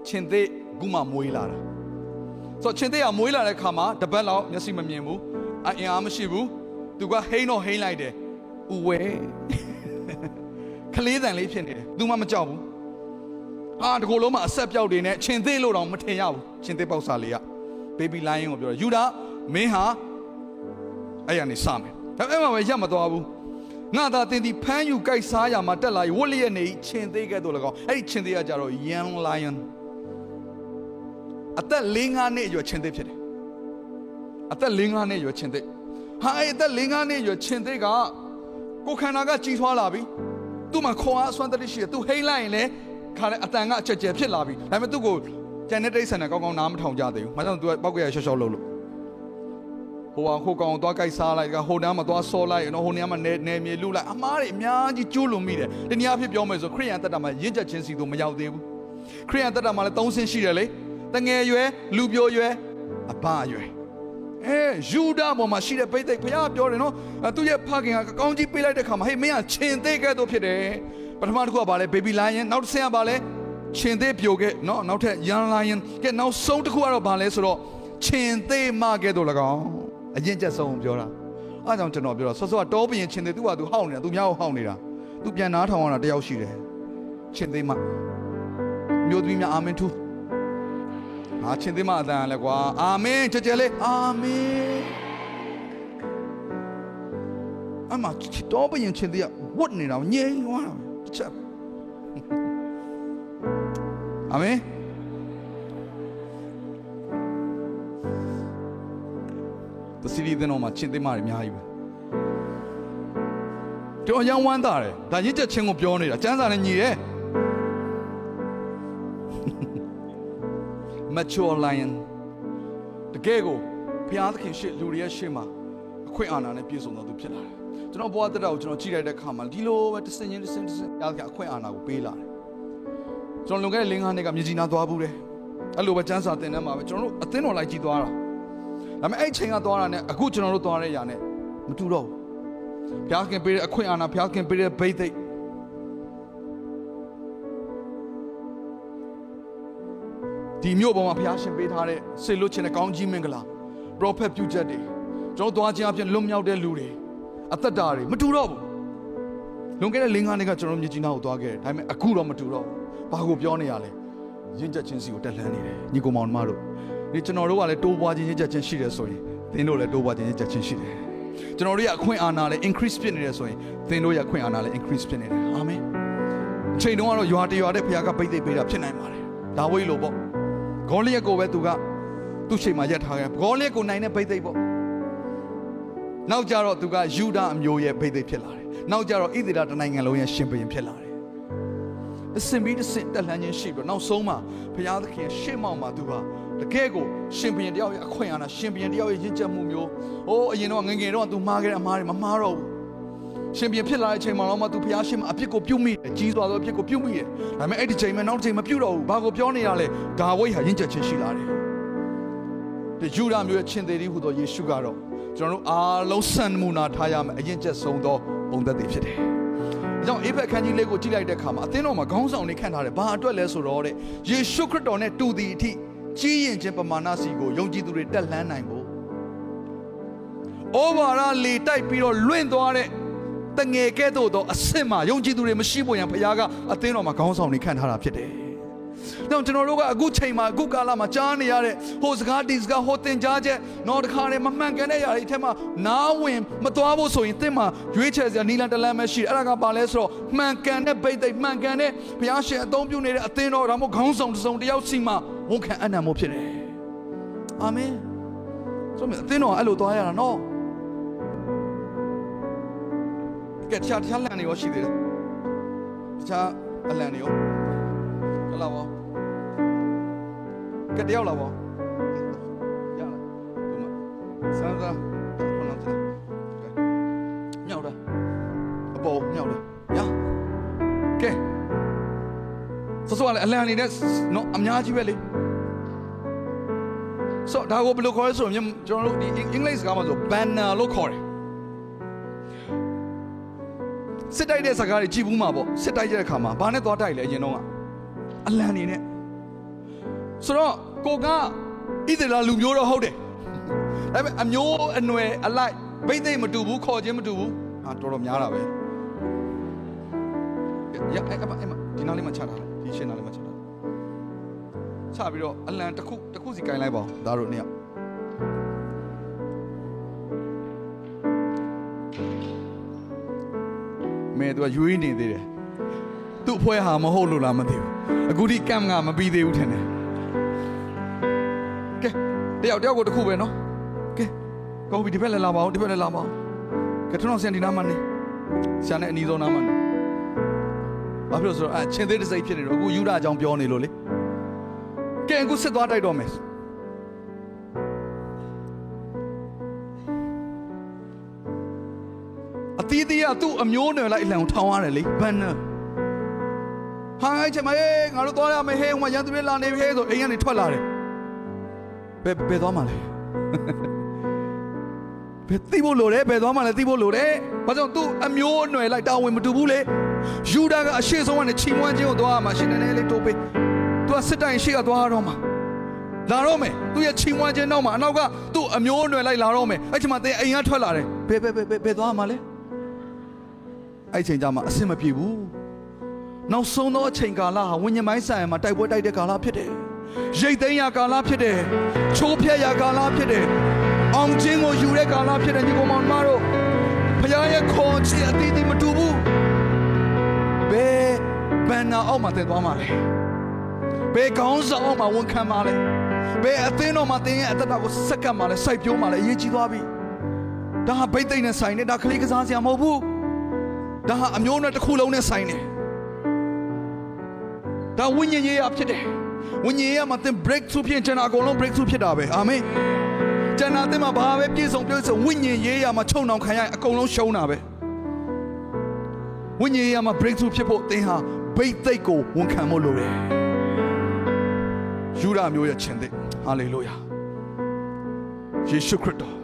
B: ချင်းသေးကူမှမွေးလာတာ ဆိုတော့ချင်းသေးကမွေးလာတဲ့ခါမှာတပတ်လောက်မျက်စိမမြင်ဘူးအင်အားမရှိဘူးသူကဟိန်းတော့ဟိန်းလိုက်တယ်ဥဝဲကလေးတန်လေးဖြစ်နေတယ်သူမှမကြောက်ဘူးအာတကူလုံးမှာအဆက်ပြောက်တွေနဲ့ချင်းသေးလို့တော့မထင်ရဘူးချင်းသေးပေါက်စာလေးက baby lion ကိုပြောတယ်ယူဒာမင်းဟာအဲ့ရနေစမယ်ဒါပေမဲ့ရမသွားဘူးငါသာတင်ဒီဖမ်းယူကြိုက်စားရမှာတက်လာဝတ်လျက်နေချင်းသေးကဲ့သို့၎င်းအဲ့ဒီချင်းသေးကကြတော့ young lion အသက်၄၅နှစ်အရွယ်ချင်းသေးဖြစ်တယ်အသက်၄၅နှစ်အရွယ်ချင်းသေးဟာအဲ့အသက်၄၅နှစ်အရွယ်ချင်းသေးကကိုခန္ဓာကကြီးထွားလာပြီသူ့မှာခွန်အားအစွမ်းတရရှိတယ်သူဟိမ့်လိုက်ရင်လည်းခါတဲ့အတန်ကအချက်ကျယ်ဖြစ်လာပြီဒါပေမဲ့သူ့ကိုကျန်တဲ့တိတ်ဆန်နဲ့ကောင်းကောင်းနားမထောင်ကြသေးဘူး။မကြောင့်သူကပောက်ကရရှော့ရှော့လုပ်လို့ဟိုကဟိုကောင်သွားကြိုက်စားလိုက်ကဟိုတန်းမှာသွားဆောလိုက်နော်ဟိုနေရာမှာနေနေမြေလူလိုက်အမားတွေအများကြီးကျိုးလွန်မိတယ်။တနည်းအားဖြင့်ပြောမယ်ဆိုခရိယန်တက်တာမှာရင့်ချက်ချင်းစီတို့မရောက်သေးဘူး။ခရိယန်တက်တာမှာလည်းသုံးဆင်းရှိတယ်လေ။ တငယ်ရွယ်လူပြိုရွယ်အဘရွယ်အဲယူဒပေါ်မှာရှိတဲ့ပိသိက်ဘုရားပြောတယ်နော်သူရဲ့ဖခင်ကကောင်းကြီးပေးလိုက်တဲ့ခါမှာဟေးမင်းကခြင်သေးကဲ့သို့ဖြစ်တယ်ပထမတစ်ခုကဘာလဲ baby lion နောက်တစ်ဆင့်ကဘာလဲခြင်သေးပြိုကဲ့နော်နောက်ထပ် young lion ကဲ့နောက်ဆုံးတစ်ခုကတော့ဘာလဲဆိုတော့ခြင်သေးမကဲ့သို့၎င်းအရင်ကျက်ဆုံးပြောတာအားကြောင့်ကျွန်တော်ပြောတာဆော့ဆော့တောပရင်ခြင်သေးသူကသူဟောင်းနေတာသူများကိုဟောင်းနေတာသူပြန်နားထောင်ရတာတယောက်ရှိတယ်ခြင်သေးမမျိုးသမီးများအာမင်ထူး ဟာချင်းသေးမအတန်လဲကွာအာမင်ကြကြလေးအာမင်အမတောပရင်ချင်းသေးကဝတ်နေတာငြိမ်သွားတာချက်အာမင်တစီရီတဲ့တော့မှချင်းသိမတွေအများကြီးပဲတော်ရန်ဝမ်းတာတယ်ဒါရစ်ချက်ချင်းကိုပြောနေတာစမ်းစာနဲ့ညီတယ် mature lion တကယ်ကိုဘုရားသခင်ရှေ့လူတွေရဲ့ရှေ့မှာအခွင့်အာဏာနဲ့ပြည့်စုံတော်သူဖြစ်လာတယ်ကျွန်တော်ဘဝတက်တာကိုကျွန်တော်ကြည့်လိုက်တဲ့အခါမှာဒီလိုပဲတစ်စင်ချင်းတစ်စင်တစ်စင်ဘုရားသခင်အခွင့်အာဏာကိုပေးလာတယ်ကျွန်တော်လွန်ခဲ့တဲ့၄-၅နှစ်ကမြကြီးနားသွားဘူးတယ်အဲ့လိုပဲစမ်းစာတင်ထဲမှာပဲကျွန်တော်တို့အသင်းတော်လိုက်ကြည့်သွားတာဒါပေမဲ့အဲ့ချိန်ကသွားတာနဲ့အခုကျွန်တော်တို့သွားတဲ့ຢာနဲ့မတူတော့ဘူးဘုရားခင်ပေးတဲ့အခွင့်အာဏာဘုရားခင်ပေးတဲ့ဘိသိက် ဒီမြို့ပေါ်မှာဘုရားရှင်ပေးထားတဲ့ဆေလွတ်ခြင်းနဲ့ကောင်းကြီးမင်္ဂလာပရောဖက်ပြုချက်တွေကျွန်တော်သွားခြင်းအပြင်လွတ်မြောက်တဲ့လူတွေအသက်တာတွေမတူတော့ဘူးလွန်ခဲ့တဲ့၄-၅နှစ်ကကျွန်တော်မြကြီးနားကိုသွားခဲ့တယ်ဒါပေမဲ့အခုတော့မတူတော့ဘူးဘာကိုပြောနေရလဲရင့်ချက်ချင်းစီကိုတက်လှမ်းနေတယ်ညီကောင်မောင်တို့ဒီကျွန်တော်တို့ကလည်းတိုးပွားခြင်းရင့်ချက်ချင်းရှိတယ်ဆိုရင်သင်တို့လည်းတိုးပွားခြင်းကြက်ချင်းရှိတယ်ကျွန်တော်တို့ရဲ့အခွင့်အာဏာလည်း increase ဖြစ်နေတယ်ဆိုရင်သင်တို့ရဲ့အခွင့်အာဏာလည်း increase ဖြစ်နေတယ်အာမင်အချိန်တုန်းကတော့ရွာတရွာတဲ့ဖခင်ကပိတ်သိပ်ပေးတာဖြစ်နိုင်ပါတယ်ဒါဝိလို့ပေါ့ ဂေါလိယက်ကိုပဲသူကသူ့ချိန်မှာရက်ထားခဲ့ဂေါလိယက်ကိုနိုင်တဲ့ပိတ်သိပ်ပေါ့နောက်ကြတော့သူကယူဒအမျိုးရဲ့ပိတ်သိပ်ဖြစ်လာတယ်နောက်ကြတော့ဣသရေလတနိုင်ငံလုံးရဲ့ရှင်ဘုရင်ဖြစ်လာတယ်အစင်ပြီးတစ်စင်တက်လှမ်းခြင်းရှိပြီးတော့နောက်ဆုံးမှာဘုရားသခင်ရှေ့မောက်မှာသူကတကယ်ကိုရှင်ဘုရင်တယောက်ရဲ့အခွင့်အာဏာရှင်ဘုရင်တယောက်ရဲ့ရင့်ကျက်မှုမျိုးအိုးအရင်တော့ငယ်ငယ်တော့သူမှားခဲ့တဲ့အမှားတွေမမှားတော့ဘူး ရှင်ဘုရင်ဖြစ်လာတဲ့အချိန်မှာတော့မှသူဘုရားရှင်မှာအပြစ်ကိုပြုတ်မိတယ်ကြီးစွာသောအပြစ်ကိုပြုတ်မိတယ်ဒါပေမဲ့အဲ့ဒီချိန်မှာနောက်တစ်ချိန်မပြုတ်တော့ဘူးဘာကိုပြောနေရလဲဂါဝိတ်ဟာရင့်ကျက်ခြင်းရှိလာတယ်ဒီယူဒာမျိုးရဲ့ချင်းသေးသည်ဟူသောယေရှုကတော့ကျွန်တော်တို့အားလုံးစံနမူနာထားရမယ်အရင်ကျက်ဆုံးသောပုံသက်တွေဖြစ်တယ်။ဒါကြောင့်အေဖက်ခန်းကြီးလေးကိုကြည့်လိုက်တဲ့အခါမှာအသင်းတော်မှာခေါင်းဆောင်တွေခန့်ထားတယ်။ဘာအတွက်လဲဆိုတော့တဲ့ယေရှုခရစ်တော်နဲ့တူသည်အထိကြီးရင်ခြင်းပမာဏစီကိုယုံကြည်သူတွေတက်လှမ်းနိုင်ဖို့။ဩဘာရလေတိုက်ပြီးတော့လွင့်သွားတဲ့ တငယ်ကဲ့သို့သောအဆင့်မှာယုံကြည်သူတွေမရှိဖို့ရန်ဘုရားကအသင်းတော်မှာခေါင်းဆောင်တွေခန့်ထားတာဖြစ်တယ်။တော့ကျွန်တော်တို့ကအခုချိန်မှာအခုကာလမှာကြားနေရတဲ့ဟိုစကားဒီစကားဟိုတင်ကြားချက်တော့တခါတည်းမမှန်ကန်တဲ့ຢာတွေအထက်မှာနားဝင်မသွားဖို့ဆိုရင်သင်မှာရွေးချယ်စရာနီလန်တလန်းပဲရှိတယ်အဲ့ဒါကဘာလဲဆိုတော့မှန်ကန်တဲ့ဗိတ်သိက်မှန်ကန်တဲ့ဘုရားရှင်အသုံးပြုနေတဲ့အသင်းတော်ဒါမှမဟုတ်ခေါင်းဆောင်တစ်စုံတစ်ယောက်စီမှာဝန်ခံအနံ့မှုဖြစ်တယ်အာမင်ဆိုမြအသင်းတော်အဲ့လိုသွားရတာနော် ကဲတခြားတခြားလမ်းတွေရောရှိသေးတယ်တခြားအလံတွေရောကလာပါကတယောက်လာပါရလားဒီမှာစမ်းစားခုနကမြောက်တာအပေါ်မြောက်တယ်ရကဲဆိုဆိုလည်းအလံနေနဲ့နော်အများကြီးပဲလေဆိုဒါကိုဘယ်လိုခေါ်လဲဆိုတော့ကျွန်တော်တို့ဒီအင်္ဂလိပ်စကားမှာဆို banner လို့ခေါ်တယ် စစ်တိုက်တဲ့စကားတွေကြည်ဘူးမှာပေါ့စစ်တိုက်တဲ့အခါမှာဘာနဲ့သွားတိုက်လဲအရင်တော့ကအလံနေနဲ့ဆိုတော့ကိုကဣသရေလလူမျိုးတော့ဟုတ်တယ်ဒါပေမဲ့အမျိုးအနွယ်အလိုက်ဘိသိက်မတူဘူးခေါ်ခြင်းမတူဘူးဟာတော်တော်များတာပဲရအဲ့အမအမဒီနားလေးမှချတာဒီရှင်းနားလေးမှချတာချပြီးတော့အလံတစ်ခုတစ်ခုစီကင်လိုက်ပါဦးဒါတို့နှစ်ယောက် မဲသူကရွေးနေသေးတယ်သူ့အဖွဲဟာမဟုတ်လို့လားမသိဘူးအခုဒီကမ်ကမပြီးသေးဘူးထင်တယ်ကဲတယောက်တယောက်ကိုတစ်ခုပဲနော်ကဲကောင်းပြီဒီဘက်လည်းလာပါဦးဒီဘက်လည်းလာပါဦးကဲထွန်းအောင်ဆန်ဒီနားမှာနေဆန်နဲ့အနီးဆုံးနားမှာနေဘာဖြစ်လို့ဆိုတော့အချင်းသေးတစ်စိတ်ဖြစ်နေတော့အခုယူဒအကြောင်းပြောနေလို့လေကဲအခုစစ်သွားတိုက်တော့မယ် သူ့အမျိုးနွယ်လိုက်အလံကိုထောင်းရတယ်လေဘန်နာဟာအဲ့ချက်မဟေးငါတို့သွားရမယ်ဟေးဟိုမှာရန်သူတွေလာနေပြီဟေးဆိုအိမ်ကနေထွက်လာတယ်ဘယ်ဘယ်သွားမှလဲဘယ်သိဖို့လိုတယ်ဘယ်သွားမှလဲသိဖို့လိုတယ်ဘာကြောင့်သူအမျိုးအနွယ်လိုက်တာဝန်မတူဘူးလေယူဒာကအရှိဆုံးကနေချီမွမ်းခြင်းကိုသွားရမှာရှင်နေနေလေးတိုးပေးသူကစစ်တိုင်ရှိကသွားရတော့မှာလာတော့မယ်သူရဲ့ချီမွမ်းခြင်းနောက်မှာအနောက်ကသူ့အမျိုးအနွယ်လိုက်လာတော့မယ်အဲ့ချိန်မှာတင်အိမ်ကထွက်လာတယ်ဘယ်ဘယ်ဘယ်ဘယ်သွားမှလဲ အဲ့ချိန်ကျမှအဆင်မပြေဘူးနောက်ဆုံးသောအချိန်ကာလဟာဝိညာဉ်ပိုင်းဆိုင်ရာမှာတိုက်ပွဲတိုက်တဲ့ကာလဖြစ်တယ်။ရိတ်သိမ်းရာကာလဖြစ်တယ်။ချိုးဖျက်ရာကာလဖြစ်တယ်။အောင်ခြင်းကိုယူတဲ့ကာလဖြစ်တယ်ညီကောင်မောင်မတို့ဖခင်ရဲ့ခေါ်ခြင်းအတိအသီးမတူဘူး။ဘယ်ဘန်နာအောက်မှာတင်သွားမှာလဲ။ဘယ်ကောင်းဆောင်အောက်မှာဝန်ခံမှာလဲ။ဘယ်အသင်းတော်မှာတင်ရဲ့အသက်တာကိုစက္ကပ်မှာလဲစိုက်ပြိုးမှာလဲအရေးကြီးသွားပြီ။ဒါဟာဘိတ်သိမ့်နဲ့ဆိုင်နေဒါကလေးကစားစရာမဟုတ်ဘူး။ ဒါဟာအမျိုးနဲ့တစ်ခုလုံးနဲ့ဆိုင်နေ။ဒါဝိညာဉ်ရေးရဖြစ်တယ်ဝိညာဉ်ရေးရမှာသင် breakthrough ဖြစ်ကျွန်တော်အကုန်လုံး breakthrough ဖြစ်တာပဲအာမင်ကျွန်တော်သင်မှာဘာပဲပြည့်စုံပြည့်စုံဝိညာဉ်ရေးရမှာခြုံနှောင်ခံရရင်အကုန်လုံးရှုံးတာပဲဝိညာဉ်ရေးရမှာ breakthrough ဖြစ်ဖို့သင်ဟာဘိတ်သိက်ကိုဝန်ခံဖို့လိုတယ်ယူဒမျိုးရဲ့ခြင်းသိဟာလေလုယာယေရှုခရစ်တော်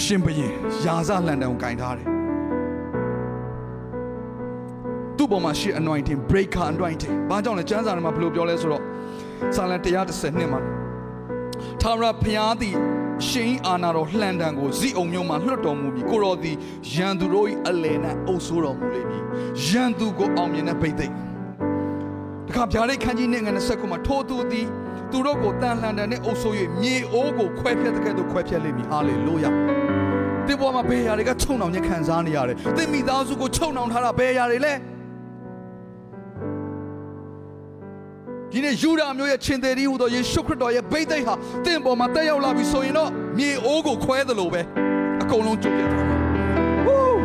B: ရှင်ဘုရင်ယာဇလန်တန်ကိုကင်ထားတယ် ပေါ်မှာရှိ anointing breaker anointing ဘာကြောင့်လဲကျမ်းစာထဲမှာဘယ်လိုပြောလဲဆိုတော့စာလံ130နှစ်မှာသာရဘုရားသည်ရှင်အာနာတော်လှန်တံကိုဇိအောင်မြို့မှာလွှတ်တော်မူပြီးကိုတော်သည်ရန်သူတို့၏အလယ်၌အုပ်ဆိုးတော်မူလိမ့်မည်ရန်သူကိုအောင်မြင်တဲ့ဗိသိက်တခအခါဗျာဒိတ်ခန်းကြီးနဲ့ငါနဲ့ဆက်ခုမှာထိုးသူသည်သူတို့ကိုတန်လှန်တယ်နဲ့အုပ်ဆိုး၍မြေအိုးကိုခွဲဖြတ်တဲ့ကဲ့သို့ခွဲဖြတ်လိမ့်မည်ဟာလေလုယာဒီဘောမှာဘယ်ရာတွေကချုံနှောင်ညခံစားနေရတယ်သင်မိသားစုကိုချုံနှောင်ထားတာဘယ်ရာတွေလဲ ဒီနေ့ယူဒာမျိုးရဲ့ချင်းသေးဒီဟူသောယေရှုခရစ်တော်ရဲ့ဗိသိက်ဟာတင့်ပေါ်မှာတက်ရောက်လာပြီဆိုရင်တော့မြေအိုးကိုခွဲသလိုပဲအကုန်လုံးကျုပ်ပြတ်သွားမှာဝူး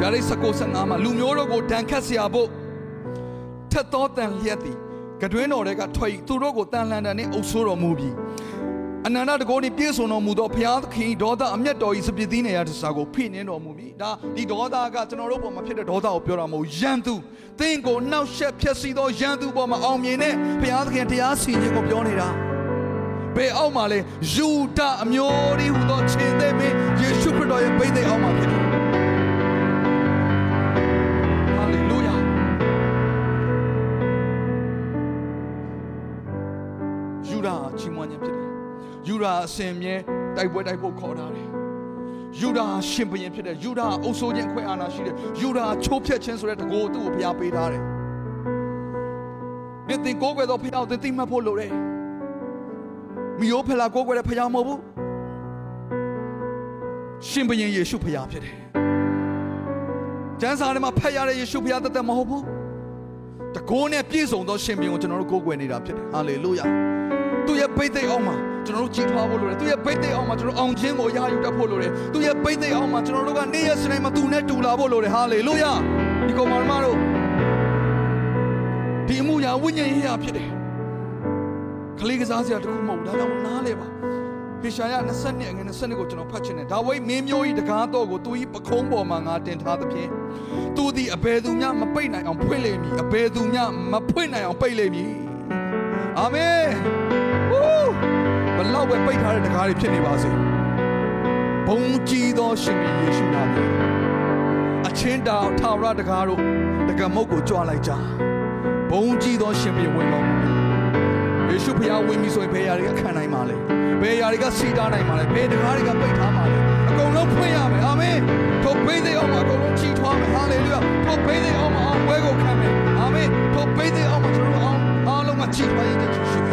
B: ဒါရိစကိုစငါမှာလူမျိုးတို့ကိုဒဏ်ခတ်เสียဖို့ထက်သောတန်လျက်သည်ကတွင်းတော်တွေကထွက်ဤသူတို့ကိုတန်လှန်တယ်နှင့်အုပ်ဆိုးတော်မူပြီး အနန္တတကောနှင့်ပြည့်စုံတော်မူသောဘုရားသခင်ဒေါသအမျက်တော်ဤစပစ်သီးနေရတစားကိုဖိနှင်းတော်မူပြီးဒါဒီဒေါသကကျွန်တော်တို့ပေါ်မှာဖြစ်တဲ့ဒေါသကိုပြောတာမဟုတ်ရန်သူသင်ကိုနှောက်ယှက်ဖျက်ဆီးသောရန်သူပေါ်မှာအောင်မြင်တဲ့ဘုရားသခင်တရားစီရင်ကိုပြောနေတာဘယ်အောက်မှာလဲယူဒအမျိုးဒီဟူသောခြေသိမ်းမင်းယေရှုခရစ်တော်ရဲ့ဗိသိက်အောက်မှာဖြစ်တယ် ယူဒအစဉ်မြဲတိုက်ပွဲတိုက်ဖို့ခေါ်ထားတယ်ယူဒရှင်ဘုရင်ဖြစ်တယ်ယူဒအုပ်ဆိုးခြင်းခွဲအာဏာရှိတယ်ယူဒချိုးဖျက်ခြင်းဆိုတဲ့တကိုယ်သူ့ကိုဘုရားပေးထားတယ်မြတ်တင်ကိုးကွယ်သောဘုရားကိုသင်သိမှတ်ဖို့လိုတယ်မီယိုဖလာကိုးကွယ်တဲ့ဘုရားမဟုတ်ဘူးရှင်ဘုရင်ယေရှုဘုရားဖြစ်တယ်ကျမ်းစာထဲမှာဖတ်ရတဲ့ယေရှုဘုရားတသက်မဟုတ်ဘူးတကိုးနဲ့ပြည့်စုံသောရှင်ဘုရင်ကိုကျွန်တော်တို့ကိုးကွယ်နေတာဖြစ်တယ်ဟာလေလုယာ သူ့ရဲ့ဘိတ်သိက်အောင်မှာကျွန်တော်တို့ကြည်ထွားဖို့လိုတယ်သူရဲ့ဘိတ်သိက်အောင်မှာကျွန်တော်အောင်ခြင်းကိုရယူတတ်ဖို့လိုတယ်သူရဲ့ဘိတ်သိက်အောင်မှာကျွန်တော်တို့ကနေရစတိုင်းမှာသူနဲ့တူလာဖို့လိုတယ်ဟာလေလုယာဒီကောင်မတို့ဒီအမှုရာဝိညာဉ်ရေးရာဖြစ်တယ်ခလေးကစားစရာတခုမဟုတ်ဘူးဒါကြောင့်နားလေပါဟေရှာယ20နှစ်အငယ်20နှစ်ကိုကျွန်တော်ဖတ်ချင်တယ်ဒါဝိမင်းမျိုးဤတကားတော့ကိုသူဤပခုံးပေါ်မှာငါတင်ထားသဖြင့်သူသည်အဘယ်သူမျှမပိတ်နိုင်အောင်ဖွင့်လိမ့်မည်အဘယ်သူမျှမဖွင့်နိုင်အောင်ပိတ်လိမ့်မည်အာမင်ဝူးဘ လောက်ပဲပိတ်ထားတဲ့တကားတွေဖြစ်နေပါစေဘုံကြီးသောရှင်ယေရှုနာမည်အချင်းတောင်ထာဝရတကားတို့တကမုတ်ကိုကြွလိုက်ကြဘုံကြီးသောရှင်ပြေဝင်တော်မူယေရှုဖျားဝင်ပြီဆိုရင်ဘယ်ရာတွေကခံနိုင်မှာလဲဘယ်ရာတွေကစီးတားနိုင်မှာလဲဘယ်တကားတွေကပိတ်ထားမှာလဲအကုန်လုံးဖွင့်ရမယ်အာမင်ထိုဘိသိက်အောင်မှာအကုန်လုံးချီထွားမယ်ဟာလေလုယာထိုဘိသိက်အောင်မှာအောင်ပွဲကိုခံမယ်အာမင်ထိုဘိသိက်အောင်မှာကျွန်တော်တို့အောင်အားလုံးမှာချီထွားရတဲ့ယေရှု